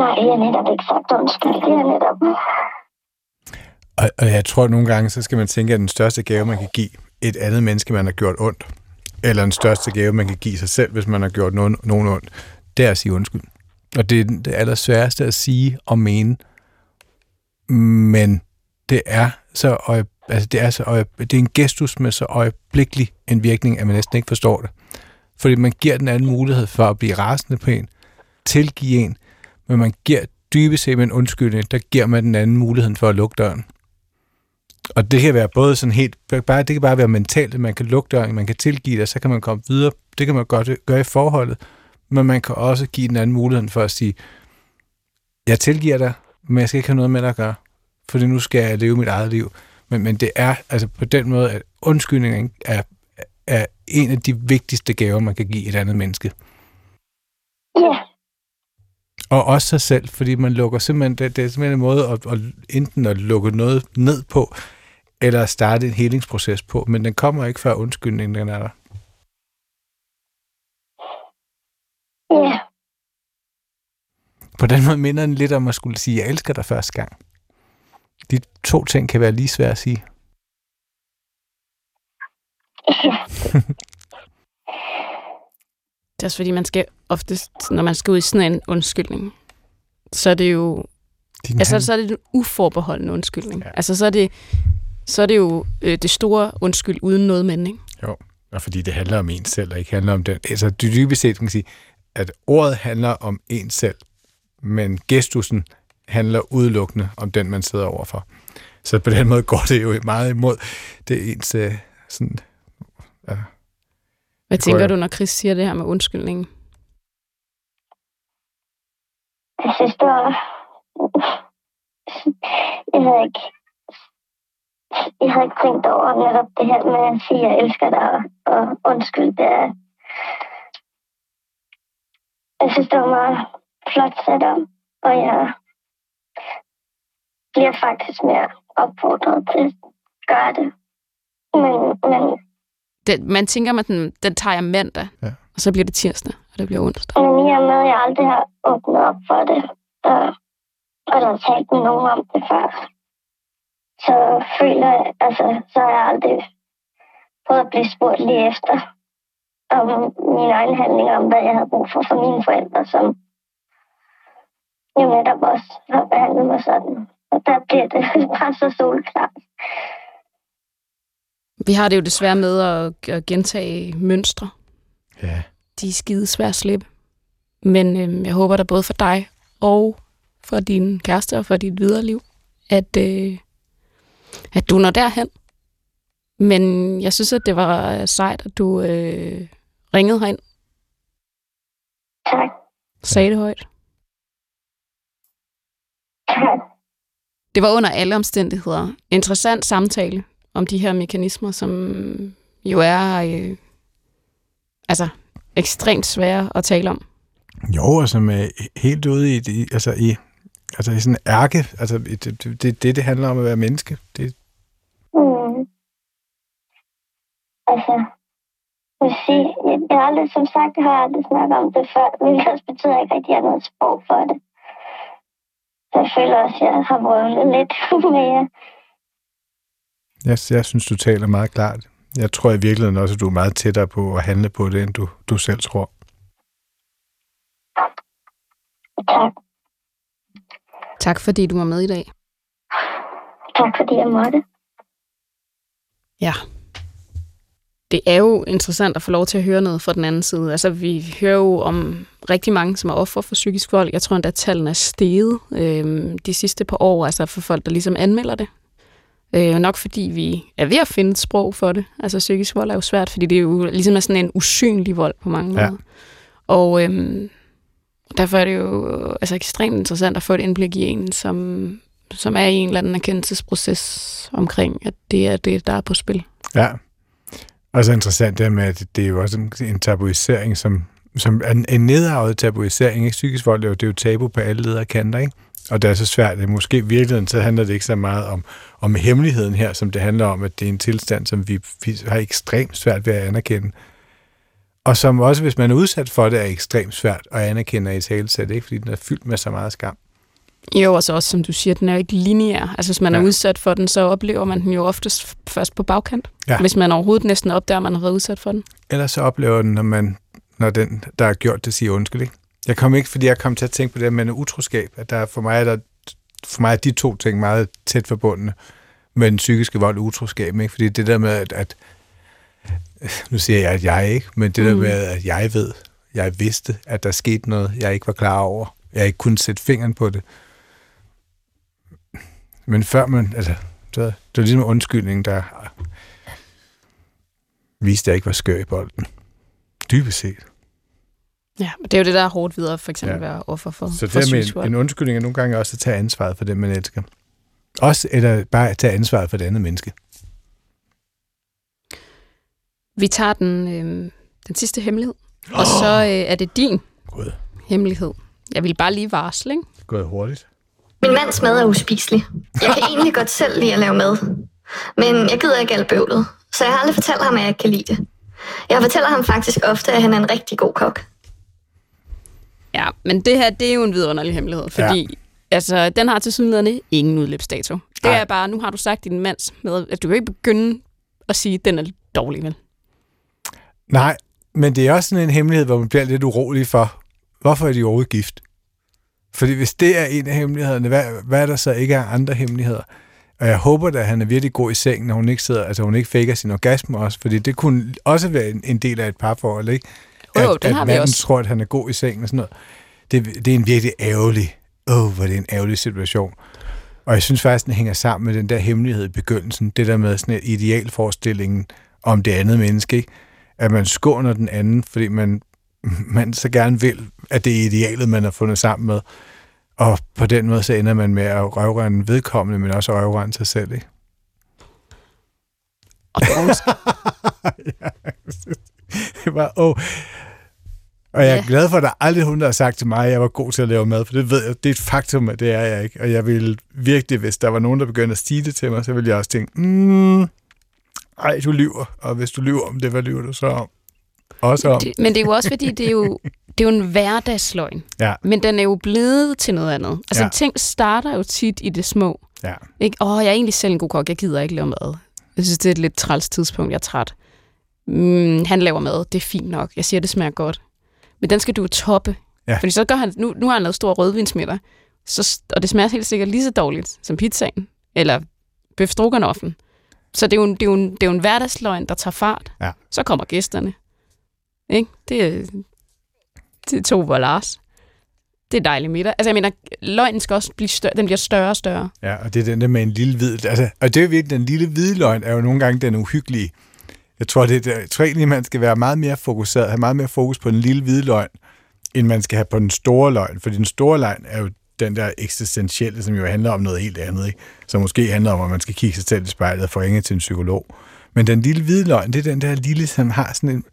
S6: Nej, jeg har netop ikke undskyld. Det er netop...
S5: Og, og jeg tror, at nogle gange, så skal man tænke, at den største gave, man kan give et andet menneske, man har gjort ondt, eller den største gave, man kan give sig selv, hvis man har gjort nogen, nogen ondt, det er at sige undskyld. Og det er det allersværeste at sige og mene, men det er så øje, altså det er så øje, det er en gestus med så øjeblikkelig en virkning, at man næsten ikke forstår det. Fordi man giver den anden mulighed for at blive rasende på en, tilgive en, men man giver dybest set med en undskyldning, der giver man den anden muligheden for at lukke døren. Og det kan være både sådan helt, bare, det kan bare være mentalt, at man kan lukke døren, man kan tilgive det, så kan man komme videre. Det kan man godt gøre i forholdet, men man kan også give den anden muligheden for at sige, jeg tilgiver dig, men jeg skal ikke have noget med dig at gøre, for nu skal jeg leve mit eget liv. Men, men det er altså på den måde, at undskyldningen er, er en af de vigtigste gaver, man kan give et andet menneske.
S6: Ja,
S5: og også sig selv, fordi man lukker simpelthen, det, det er simpelthen en måde at, at enten at lukke noget ned på, eller at starte en helingsproces på, men den kommer ikke før undskyldningen, den er der.
S6: ja,
S5: På den måde minder den lidt om at skulle sige, jeg elsker dig første gang. De to ting kan være lige svære at sige.
S4: Det er også fordi, man skal oftest, når man skal ud i sådan en undskyldning, så er det jo,
S5: Din
S4: altså,
S5: hand-
S4: så er det en uforbeholden undskyldning.
S5: Ja.
S4: Altså, så er det, så er det jo øh, det store undskyld uden noget men, ikke?
S5: Jo, og fordi det handler om en selv, og ikke handler om den. Altså dybest set, kan man sige, at ordet handler om en selv, men gestusen handler udelukkende om den, man sidder overfor. Så på den måde går det jo meget imod det ens øh, sådan... Ja.
S4: Hvad tænker
S5: går
S4: du,
S5: jeg-
S4: når Chris siger det her med undskyldningen?
S6: Jeg synes, det var... Jeg havde ikke... Jeg havde ikke tænkt over netop det her med at sige, at jeg elsker dig, og, undskyld, det er... Jeg synes, det var meget flot sat om, og jeg bliver faktisk mere opfordret til at gøre det. Men, men,
S4: Den, man tænker, at den, den tager jeg mandag,
S5: Ja.
S4: Og så bliver det tirsdag, og det bliver onsdag.
S6: men i og med, at jeg aldrig har åbnet op for det, og, eller talt med nogen om det før, så føler jeg, altså, så har jeg aldrig prøvet at blive spurgt lige efter om mine egne handlinger, om hvad jeg havde brug for for mine forældre, som jo netop også har behandlet mig sådan. Og der bliver det bare så solklart.
S4: Vi har det jo desværre med at, at gentage mønstre.
S5: Ja.
S4: De er skide svære at slippe. Men øhm, jeg håber da både for dig og for din kæreste og for dit videre liv, at, øh, at du når derhen. Men jeg synes, at det var sejt, at du øh, ringede herind
S6: Tak.
S4: sagde det højt.
S6: Tak.
S4: Det var under alle omstændigheder interessant samtale om de her mekanismer, som jo er øh, altså ekstremt svære at tale om.
S5: Jo, og som er helt ude i, i altså i, altså i sådan en ærke, altså det, det, det, det, handler om at være menneske. Det,
S6: Mm. Altså, jeg sige, jeg, jeg har aldrig, som sagt, jeg har aldrig snakket om det før, hvilket også betyder ikke rigtig, at jeg har noget sprog for det. Så jeg føler også, at jeg har vrøvlet lidt mere.
S5: jeg, jeg synes, du taler meget klart. Jeg tror i virkeligheden også, at du er meget tættere på at handle på det, end du, du selv tror.
S6: Tak.
S4: Tak fordi du var med i dag.
S6: Tak fordi jeg måtte.
S4: Ja. Det er jo interessant at få lov til at høre noget fra den anden side. Altså, vi hører jo om rigtig mange, som er offer for psykisk vold. Jeg tror endda, at tallene er steget øh, de sidste par år, altså for folk, der ligesom anmelder det. Øh, nok fordi vi er ved at finde et sprog for det. Altså, psykisk vold er jo svært, fordi det er jo ligesom er sådan en usynlig vold på mange
S5: Ja.
S4: måder. Og øh, derfor er det jo altså, ekstremt interessant at få et indblik i en, som, som er i en eller anden erkendelsesproces omkring, at det er det, der er på spil.
S5: Ja. Og så interessant det med, at det er jo også en, tabuisering, som, som er en, nedarvet tabuisering. Ikke? Psykisk vold er jo, det er jo tabu på alle ledere kanter, ikke? Og det er så svært, at måske i virkeligheden, så handler det ikke så meget om, om hemmeligheden her, som det handler om, at det er en tilstand, som vi, vi har ekstremt svært ved at anerkende. Og som også, hvis man er udsat for det, er ekstremt svært at anerkende i talesæt, ikke? Fordi den er fyldt med så meget skam.
S4: Jo, og så også, som du siger, den er jo ikke lineær. Altså, hvis man ja. er udsat for den, så oplever man den jo oftest først på bagkant.
S5: Ja.
S4: Hvis man overhovedet næsten opdager, at man har været udsat for den.
S5: Ellers så oplever den, når, man, når den, der har gjort det, siger undskyld. Ikke? Jeg kom ikke, fordi jeg kom til at tænke på det med utroskab, at der for mig er der, for mig er de to ting meget tæt forbundne med den psykiske vold og utroskab. Ikke? Fordi det der med, at, at nu siger jeg, at jeg ikke, men det mm. der med, at jeg ved, jeg vidste, at der skete noget, jeg ikke var klar over. Jeg ikke kunne sætte fingeren på det. Men før man, altså, så, det var ligesom undskyldning, der viste, at jeg ikke var skør i bolden. Dybest set.
S4: Ja, og det er jo det, der er hårdt videre, for eksempel
S5: Ja.
S4: at være offer for,
S5: Så det
S4: psykisk
S5: med en, en undskyldning er nogle gange også at tage ansvaret for det, man elsker. Også, eller bare at tage ansvaret for det andet menneske.
S4: Vi tager den, øh, den sidste hemmelighed, og så øh, er det din
S5: Gud,
S4: hemmelighed. Jeg vil bare lige varsle, ikke?
S5: det er gået hurtigt.
S1: Min mands mad er uspiselig. Jeg kan egentlig godt selv lide at lave mad. Men jeg gider ikke alt bøvlet. Så jeg har aldrig fortalt ham, at jeg ikke kan lide det. Jeg fortæller ham faktisk ofte, at han er en rigtig god kok.
S4: Ja, men det her, det er jo en vidunderlig hemmelighed, fordi ja. altså, den har til synligheden ingen udløbsdato. Det
S5: Nej.
S4: er bare, nu har du sagt din mands med, at du kan ikke begynde at sige, at den er dårlig, vel?
S5: Nej, men det er også sådan en hemmelighed, hvor man bliver lidt urolig for, hvorfor er de overhovedet gift? Fordi hvis det er en af hemmelighederne, hvad, hvad er der så ikke af andre hemmeligheder? Og jeg håber da, at han er virkelig god i sengen, når hun ikke sidder, altså hun ikke faker sin orgasme også, fordi det kunne også være en, en del af et parforhold, ikke?
S4: Jo, jo,
S5: at,
S4: den
S5: at
S4: har vi
S5: manden
S4: også.
S5: tror, at han er god i sengen og sådan noget. Det, det er en virkelig ærgerlig, åh, oh, hvor det er en ærgerlig situation. Og jeg synes faktisk, den hænger sammen med den der hemmelighed i begyndelsen, det der med sådan et idealforestillingen om det andet menneske, ikke? at man skåner den anden, fordi man, man så gerne vil, at det er idealet, man har fundet sammen med. Og på den måde, så ender man med at røvrende vedkommende, men også at røvrende sig selv. Ikke?
S4: Og dårligt.
S5: Det var, åh. Og jeg er
S4: Ja.
S5: glad for, at der aldrig hun, der har sagt til mig, at jeg var god til at lave mad, for det ved jeg, det er et faktum, at det er jeg ikke. Og jeg ville virkelig, hvis der var nogen, der begyndte at sige det til mig, så ville jeg også tænke, mm, ej, du lyver. Og hvis du lyver om det, hvad lyver du så om? Også om.
S4: det, men det er jo også, fordi det er jo, det er jo en hverdagsløgn.
S5: Ja.
S4: Men den er jo blevet til noget andet. Altså,
S5: Ja.
S4: ja. ting starter jo tit i det små.
S5: Ja.
S4: Ikke? Åh, jeg er egentlig selv en god kok, jeg gider ikke lave mad. Jeg synes, det er et lidt træls tidspunkt, jeg er træt. Mm, han laver mad, det er fint nok. Jeg siger, det smager godt. Men den skal du jo toppe.
S5: Ja.
S4: Fordi så gør han, nu, nu har han lavet stor rødvinsmiddag, så, og det smager helt sikkert lige så dårligt som pizzaen, eller bøf stroganoffen. Så det er, jo en, det, er jo en, det er jo en hverdagsløgn, der tager fart.
S5: Ja.
S4: Så kommer gæsterne. Ikke? Det er, det er to Lars. Det er dejligt middag. Altså jeg mener, løgnen skal også blive større, den bliver større og større.
S5: Ja, og det er den der med en lille hvid... Altså, og det er virkelig, den lille hvide løgn er jo nogle gange den uhyggelige. Jeg tror, det, er- jeg tror egentlig, man skal være meget mere fokuseret, have meget mere fokus på den lille hvide løgn, end man skal have på den store løgn. For den store løgn er jo den der eksistentielle, som jo handler om noget helt andet, ikke? som måske handler om, at man skal kigge sig selv i spejlet og få ringet til en psykolog. Men den lille hvide løgn, det er den der lille, som har sådan en,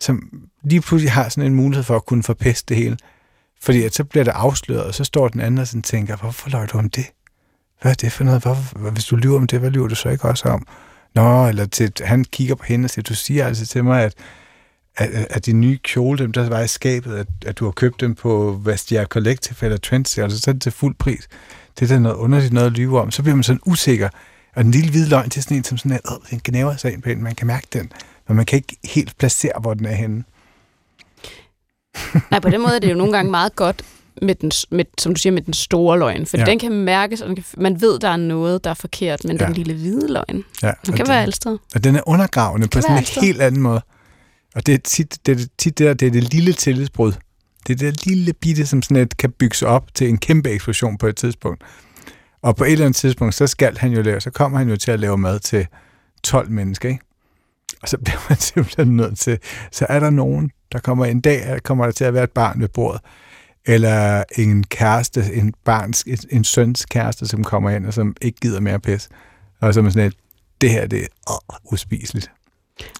S5: som lige pludselig har sådan en mulighed for at kunne forpeste det hele. Fordi at så bliver det afsløret, og så står den anden og sådan tænker, hvorfor løg du om det? Hvad er det for noget? Hvorfor, hvis du lyver om det, hvad lyver du så ikke også om? Nå, eller til, han kigger på hende og siger, du siger altså til mig, at, at, at de nye kjole, dem der var i skabet, at, at du har købt dem på Vestiaire Collective eller Trendsy, altså så er det til fuld pris. Det er da noget underligt noget at lyve om. Så bliver man sådan usikker. Og den lille hvide løgn til sådan en, som sådan en, øh, den gnæver sig ind på en. Man kan mærke den, men man kan ikke helt placere, hvor den er henne.
S4: Nej, på den måde er det jo nogle gange meget godt, med den, med, som du siger, med den store løgn. For
S5: Ja.
S4: den kan mærkes, og den kan, man ved, der er noget, der er forkert, men
S5: Ja.
S4: den lille hvide løgn,
S5: Ja,
S4: den kan
S5: den-
S4: være steder.
S5: Og den er undergravende på
S4: kan
S5: sådan en
S4: altid.
S5: helt anden måde. Og det er tit det, er tit det, der, det, er det lille tillidsbrud. Det er det lille bitte, som sådan et kan bygges op til en kæmpe eksplosion på et tidspunkt. Og på et eller andet tidspunkt, så skal han jo lave, så kommer han jo til at lave mad til 12 mennesker, ikke? Og så bliver man simpelthen nødt til, så er der nogen, der kommer en dag, kommer der til at være et barn ved bordet, eller en kæreste, en barns, en, en søns kæreste, som kommer ind, og som ikke gider mere pis. Og så er man sådan et, det her, det er åh, uspiseligt.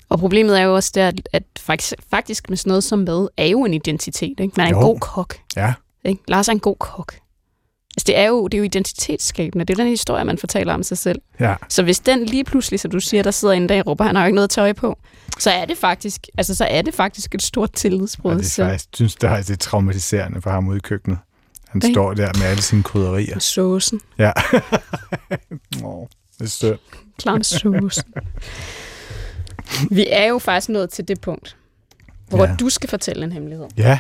S4: Og problemet er jo også der, at- at faktisk, faktisk med sådan noget som mad, er jo en identitet. Ikke? Man er
S5: Jo.
S4: en god kok.
S5: Ja,
S4: Ikke? Lars er en god kok. Altså, det er jo, det er jo identitetsskabende. Det er den historie, man fortæller om sig selv.
S5: ja.
S4: Så hvis den lige pludselig, som du siger, der sidder en dag og råber, han har jo ikke noget tøj på, så er det faktisk, altså, så er det faktisk et stort tillidsbrud.
S5: Og det er faktisk, synes, det er, det er traumatiserende for ham ude i køkkenet. Han
S4: Ikke?
S5: står der med alle sine krydderier.
S4: og såsen.
S5: Ja. Åh, det er sødt.
S4: Med såsen. Vi er jo faktisk nået til det punkt, hvor
S5: Ja.
S4: ja. du skal fortælle en hemmelighed.
S5: Ja,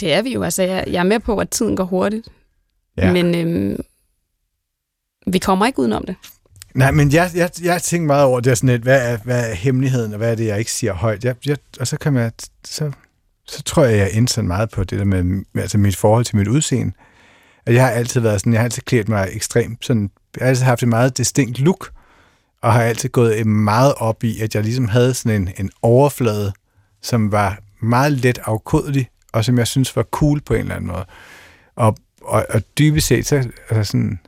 S4: Det er vi jo. Altså, jeg, jeg er med på, at tiden går hurtigt.
S5: Ja.
S4: Men øhm, vi kommer ikke udenom det.
S5: Nej, men jeg, jeg, jeg tænker meget over det er sådan lidt, hvad er, hvad er hemmeligheden, og hvad er det, jeg ikke siger højt? Jeg, jeg, og så kan jeg, så, så tror jeg, jeg er meget på det der med altså mit forhold til mit udseende. At jeg har altid været sådan, jeg har altid klædt mig ekstremt sådan, jeg har altid haft et meget distinkt look, og har altid gået meget op i, at jeg ligesom havde sådan en, en overflade, som var meget let afkodelig, og som jeg synes var cool på en eller anden måde. Og, og, og dybest set, så altså sådan,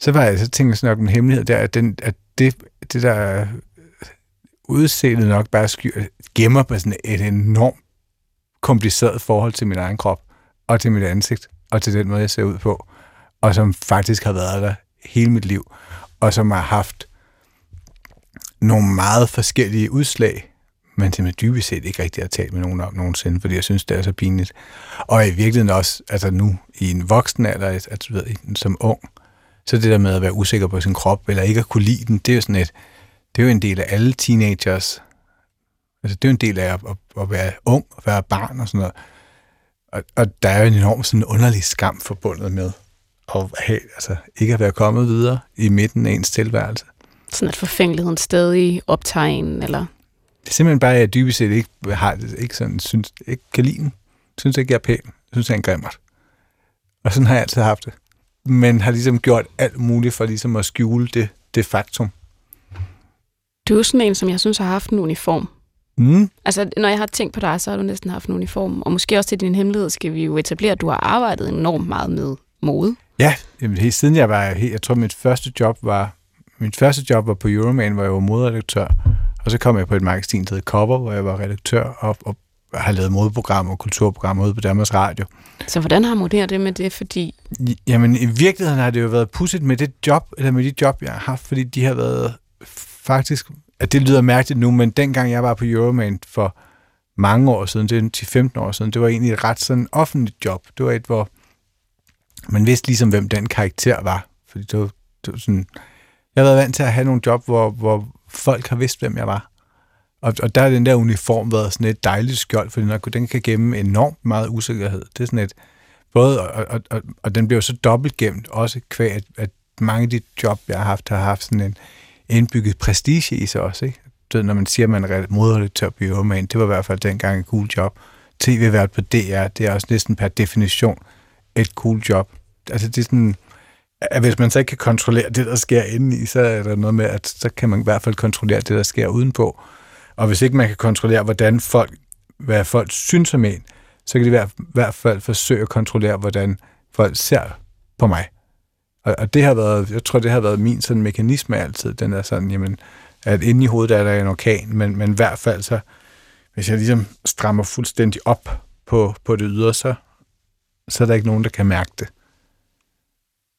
S5: så var altså jeg så tænkte jeg sådan nok en hemmelighed der, at, den, at det, det der udseende nok bare sky, gemmer på sådan et enormt kompliceret forhold til min egen krop, og til mit ansigt, og til den måde, jeg ser ud på, og som faktisk har været der hele mit liv, og som har haft nogle meget forskellige udslag, men som jeg dybest set ikke rigtig har talt med nogen om nogensinde, fordi jeg synes, det er så pinligt. Og i virkeligheden også, altså nu i en voksen alder, altså, du ved, som ung, så det der med at være usikker på sin krop, eller ikke at kunne lide den, det er jo sådan et, det er jo en del af alle teenagers. Altså, det er jo en del af at, at, at være ung, at være barn og sådan noget. Og, og der er jo en enorm sådan underlig skam forbundet med at have, altså, ikke at være kommet videre i midten af ens tilværelse.
S4: Sådan at forfængeligheden stadig optager en, eller...
S5: Det er simpelthen bare, at jeg dybest set ikke, har, ikke, sådan, synes, ikke kan lide den. Synes ikke, jeg er pæn. Synes, jeg er en grimmert. Og sådan har jeg altid haft det. Men har ligesom gjort alt muligt for ligesom at skjule det, det faktum.
S4: Du er sådan en, som jeg synes har haft en uniform.
S5: Mm.
S4: Altså, når jeg har tænkt på dig, så har du næsten haft en uniform. Og måske også til din hemmelighed skal vi jo etablere, at du har arbejdet enormt meget med mode.
S5: Ja, jamen, helt siden jeg var, jeg tror mit første job var, mit første job var på Euroman, hvor jeg var moderedaktør. Og så kom jeg på et magasin, der hed Cover, hvor jeg var redaktør og, og har lavet modeprogrammer og kulturprogrammer ude på Danmarks Radio.
S4: Så hvordan harmonerer det med det? Fordi
S5: Jamen, i virkeligheden har det jo været pudsigt med det job, eller med de job, jeg har haft, fordi de har været faktisk, at det lyder mærkeligt nu, men dengang jeg var på Euroman for mange år siden, det er 10-15 år siden, det var egentlig et ret sådan offentligt job. Det var et, hvor man vidste ligesom, hvem den karakter var. Fordi det var, det var sådan, jeg har været vant til at have nogle job, hvor, hvor folk har vidst, hvem jeg var. Og, og der har den der uniform været sådan et dejligt skjold, fordi den, den kan gemme enormt meget usikkerhed. Det er sådan et, både, og, og, og, og den bliver så dobbelt gemt, også kvæg, at, at mange af de job, jeg har haft, har haft sådan en indbygget prestige i sig også. Ikke? Du ved, når man siger, at man er moderredaktør på Euroman, det var i hvert fald dengang et cool job. TV-vært på DR, det er også næsten per definition et cool job. Altså det er sådan, at hvis man så ikke kan kontrollere det, der sker indeni, så er der noget med, at så kan man i hvert fald kontrollere det, der sker udenpå. Og hvis ikke man kan kontrollere, hvordan folk, hvad folk synes om en, så kan de i hvert- i hvert fald forsøge at kontrollere, hvordan folk ser på mig. Og, og det har været, jeg tror, det har været min sådan mekanisme altid, den er sådan, jamen, at inde i hovedet er der en orkan, men, men i hvert fald så, hvis jeg ligesom strammer fuldstændig op på, på det ydre, så, så er der ikke nogen, der kan mærke det.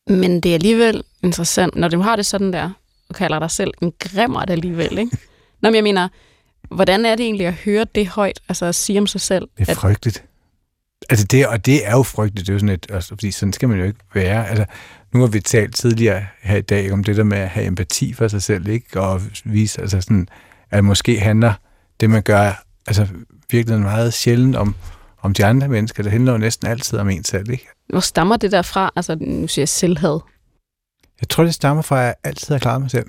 S4: Men det er alligevel interessant, når du har det sådan der, og kalder dig selv en grimmer det alligevel, ikke? Nå, men jeg mener, hvordan er det egentlig at høre det højt, altså at sige om sig selv?
S5: Det er
S4: at,
S5: frygteligt. Altså det, og det er jo frygteligt, det er jo sådan et, altså, fordi sådan skal man jo ikke være. Altså, nu har vi talt tidligere her i dag om det der med at have empati for sig selv, ikke? Og vise, altså sådan, at måske handler det, man gør, altså virkelig meget sjældent om, om de andre mennesker. Det handler jo næsten altid om en selv, ikke?
S4: Hvor stammer det der fra? Altså, nu siger jeg selvhed.
S5: Jeg tror, det stammer fra, at jeg altid har klaret mig selv.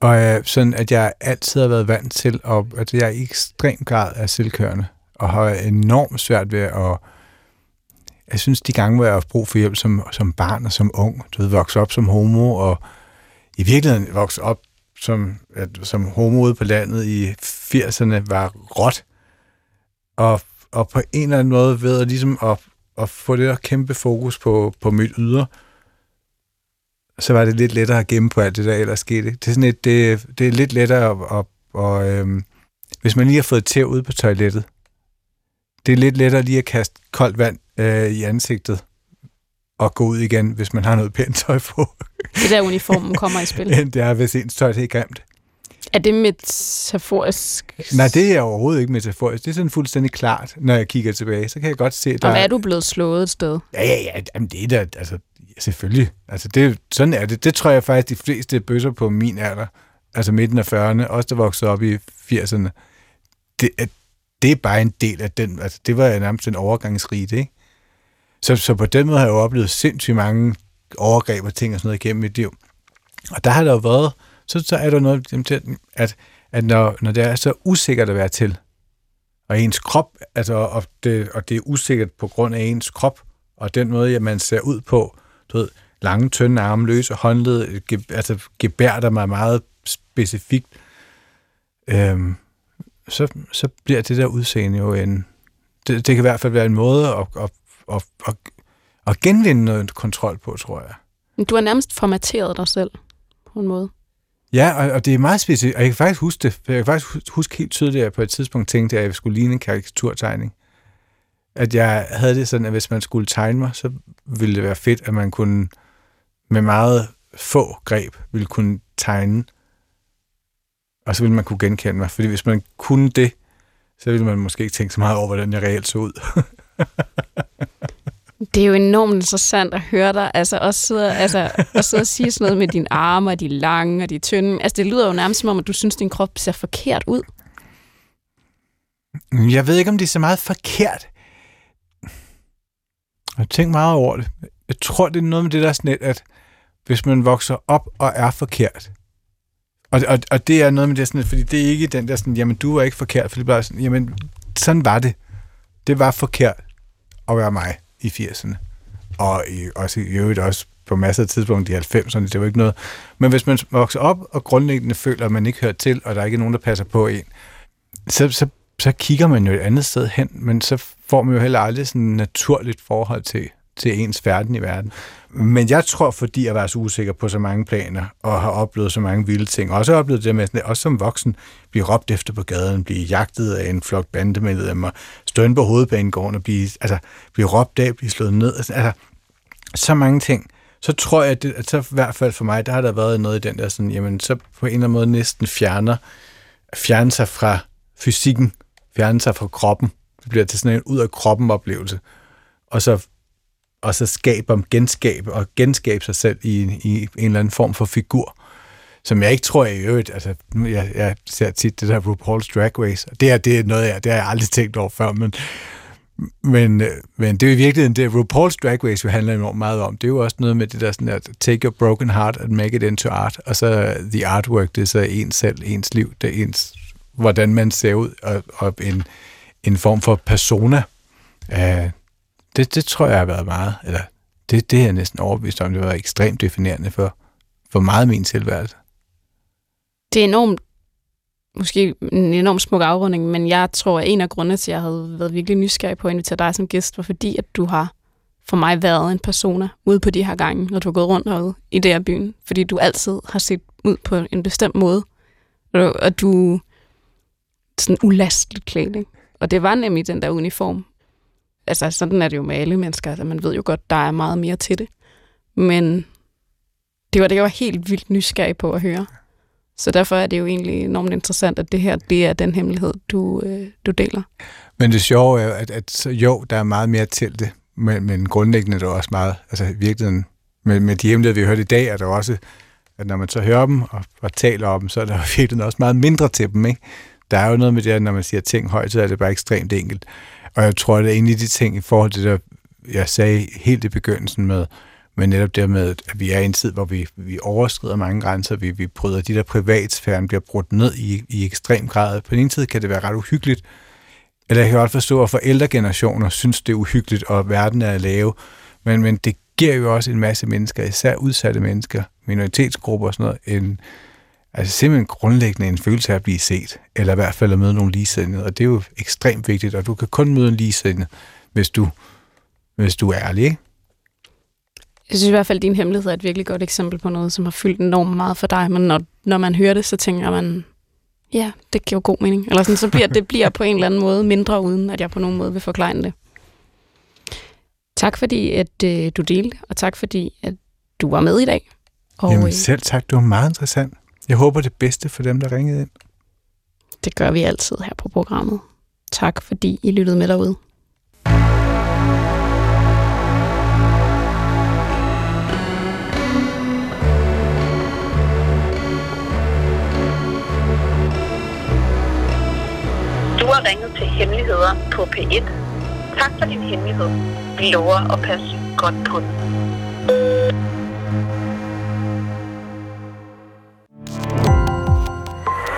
S5: Og øh, sådan, at jeg altid har været vant til, at, at jeg er i ekstrem grad er selvkørende, og har enormt svært ved at... Jeg synes, de gange, hvor jeg har brug for hjælp som, som barn og som ung, du ved, vokse op som homo, og i virkeligheden vokse op som, at, som homo ude på landet i 80'erne, var råt. Og, og på en eller anden måde ved at, ligesom at, at få det der kæmpe fokus på, på mit ydre, så var det lidt lettere at gemme på alt det, der ellers skete. Det er, sådan et, det, det er lidt lettere at, at, at øhm, hvis man lige har fået tæv ude på toilettet, det er lidt lettere lige at kaste koldt vand øh, i ansigtet og gå ud igen, hvis man har noget pænt tøj på.
S4: Det er der uniformen kommer i spil.
S5: End det er, hvis ens tøj er helt grimt.
S4: Er det metaforisk?
S5: Nej, det er overhovedet ikke metaforisk. Det er sådan fuldstændig klart, når jeg kigger tilbage. Så kan jeg godt se, der
S4: Og er du blevet slået et sted?
S5: Ja, ja, ja. Jamen, det er da, altså, selvfølgelig. Altså, det, sådan er det. Det tror jeg faktisk, de fleste bøsser på min alder, altså midten af 40'erne, også der voksede op i 80'erne, det, er- det er bare en del af den, altså, det var nærmest en overgangsrige, ikke? Så, så på den måde har jeg jo oplevet sindssygt mange overgreb og ting og sådan noget igennem mit liv. Og der har der jo været, så, så er der noget, til, at, at når, når det er så usikkert at være til, og ens krop, altså, og det, og det er usikkert på grund af ens krop, og den måde, at man ser ud på, du ved, lange, tynde arme, løse håndled, ge, altså gebærder mig meget specifikt, øhm, så, så bliver det der udseende jo en... Det, det kan i hvert fald være en måde at, at, at, at, at genvinde noget kontrol på, tror jeg.
S4: Du har nærmest formateret dig selv på en måde.
S5: Ja, og, og det er meget specifikt, og jeg kan faktisk huske det, jeg kan faktisk huske helt tydeligt, at jeg på et tidspunkt tænkte, at jeg skulle ligne en karikaturtegning. At jeg havde det sådan, at hvis man skulle tegne mig, så ville det være fedt, at man kunne med meget få greb ville kunne tegne, og så ville man kunne genkende mig. Fordi hvis man kunne det, så ville man måske ikke tænke så meget over, hvordan jeg reelt så ud.
S4: Det er jo enormt interessant at høre dig, altså også sidde, altså, at sidde og sige sådan noget med dine arme, og de lange og de tynde. Altså det lyder jo nærmest som om, at du synes, din krop ser forkert ud.
S5: Jeg ved ikke, om det er så meget forkert. Jeg har tænkt meget over det. Jeg tror, det er noget med det der sådan at hvis man vokser op og er forkert, og, og, og det er noget med det sådan fordi det er ikke den der sådan, jamen du er ikke forkert, for det er bare sådan, jamen sådan var det. Det var forkert at være mig i 80'erne. Og i, også i øvrigt også på masser af tidspunkter i 90'erne, det var ikke noget. Men hvis man vokser op og grundlæggende føler, at man ikke hører til, og der er ikke nogen, der passer på en, så, så, så kigger man jo et andet sted hen, men så får man jo heller aldrig sådan et naturligt forhold til, til ens verden i verden. Men jeg tror, fordi jeg var så usikker på så mange planer, og har oplevet så mange vilde ting, også har oplevet det med, sådan, også som voksen, blive råbt efter på gaden, blive jagtet af en flok bandemedlemmer, stå inde på hovedbanegården og blive, altså, blive råbt af, blive slået ned. Altså, altså, så mange ting. Så tror jeg, at, det, at så i hvert fald for mig, der har der været noget i den der sådan, jamen så på en eller anden måde næsten fjerner, fjerne sig fra fysikken, fjerne sig fra kroppen. Det bliver til sådan en ud af kroppen oplevelse. Og så, og så skabe om genskabe og genskabe sig selv i, i en eller anden form for figur, som jeg ikke tror jeg i øvrigt, altså nu, jeg, jeg ser tit det der RuPaul's Drag Race, og det er, det er noget, jeg, det har jeg aldrig tænkt over før, men, men, øh, men det er jo i virkeligheden det, RuPaul's Drag Race jo handler enormt meget om. Det er jo også noget med det der sådan, at take your broken heart and make it into art, og så the artwork, det er så ens selv, ens liv, det er ens, hvordan man ser ud, og, og en, en form for persona. Uh, det, det tror jeg har været meget, eller det, det er jeg næsten overbevist om, det var ekstremt definerende for, for meget af min tilværelse.
S4: Det er enormt, måske en enormt smuk afrunding, men jeg tror, at en af grundene til, at jeg havde været virkelig nysgerrig på at invitere dig som gæst, var fordi, at du har for mig været en persona ude på de her gange, når du har gået rundt herude i det her byen. Fordi du altid har set ud på en bestemt måde. Og, du er sådan ulasteligt klædt, ikke? Og det var nemlig den der uniform. Altså, sådan er det jo med alle mennesker. Altså, man ved jo godt, der er meget mere til det. Men det var det, jeg var helt vildt nysgerrig på at høre. Så derfor er det jo egentlig enormt interessant, at det her, det er den hemmelighed, du, øh, du deler.
S5: Men det sjove er jo, at, at jo, der er meget mere til det, men, men grundlæggende er der også meget, altså i virkeligheden, med, med de hemmeligheder, vi har hørt i dag, er der også, at når man så hører dem og, og taler om dem, så er der jo virkelig også meget mindre til dem, ikke? Der er jo noget med det, at når man siger ting højt, så er det bare ekstremt enkelt. Og jeg tror, det er en af de ting i forhold til det, jeg sagde helt i begyndelsen med, men netop det med, at vi er i en tid, hvor vi, vi overskrider mange grænser, vi, vi bryder de der privatsfæren, bliver brudt ned i, i ekstrem grad. På den ene side kan det være ret uhyggeligt, eller jeg kan godt forstå, at forældre generationer synes, det er uhyggeligt, og verden er at lave, men, men det giver jo også en masse mennesker, især udsatte mennesker, minoritetsgrupper og sådan noget, en, altså simpelthen grundlæggende en følelse af at blive set, eller i hvert fald at møde nogle ligesindede, og det er jo ekstremt vigtigt, og du kan kun møde en ligesindede, hvis du, hvis du er ærlig, ikke?
S4: Jeg synes i hvert fald, at din hemmelighed er et virkelig godt eksempel på noget, som har fyldt enormt meget for dig, men når, når man hører det, så tænker man, ja, det giver god mening. Eller sådan, så bliver det bliver på en eller anden måde mindre, uden at jeg på nogen måde vil forklare det. Tak fordi, at øh, du delte, og tak fordi, at du var med i dag.
S5: Og, Jamen selv tak, det var meget interessant. Jeg håber det bedste for dem, der ringede ind.
S4: Det gør vi altid her på programmet. Tak fordi I lyttede med derude.
S2: Du har ringet til Hemmeligheder på P1. Tak for din hemmelighed. Vi lover at passe godt på den.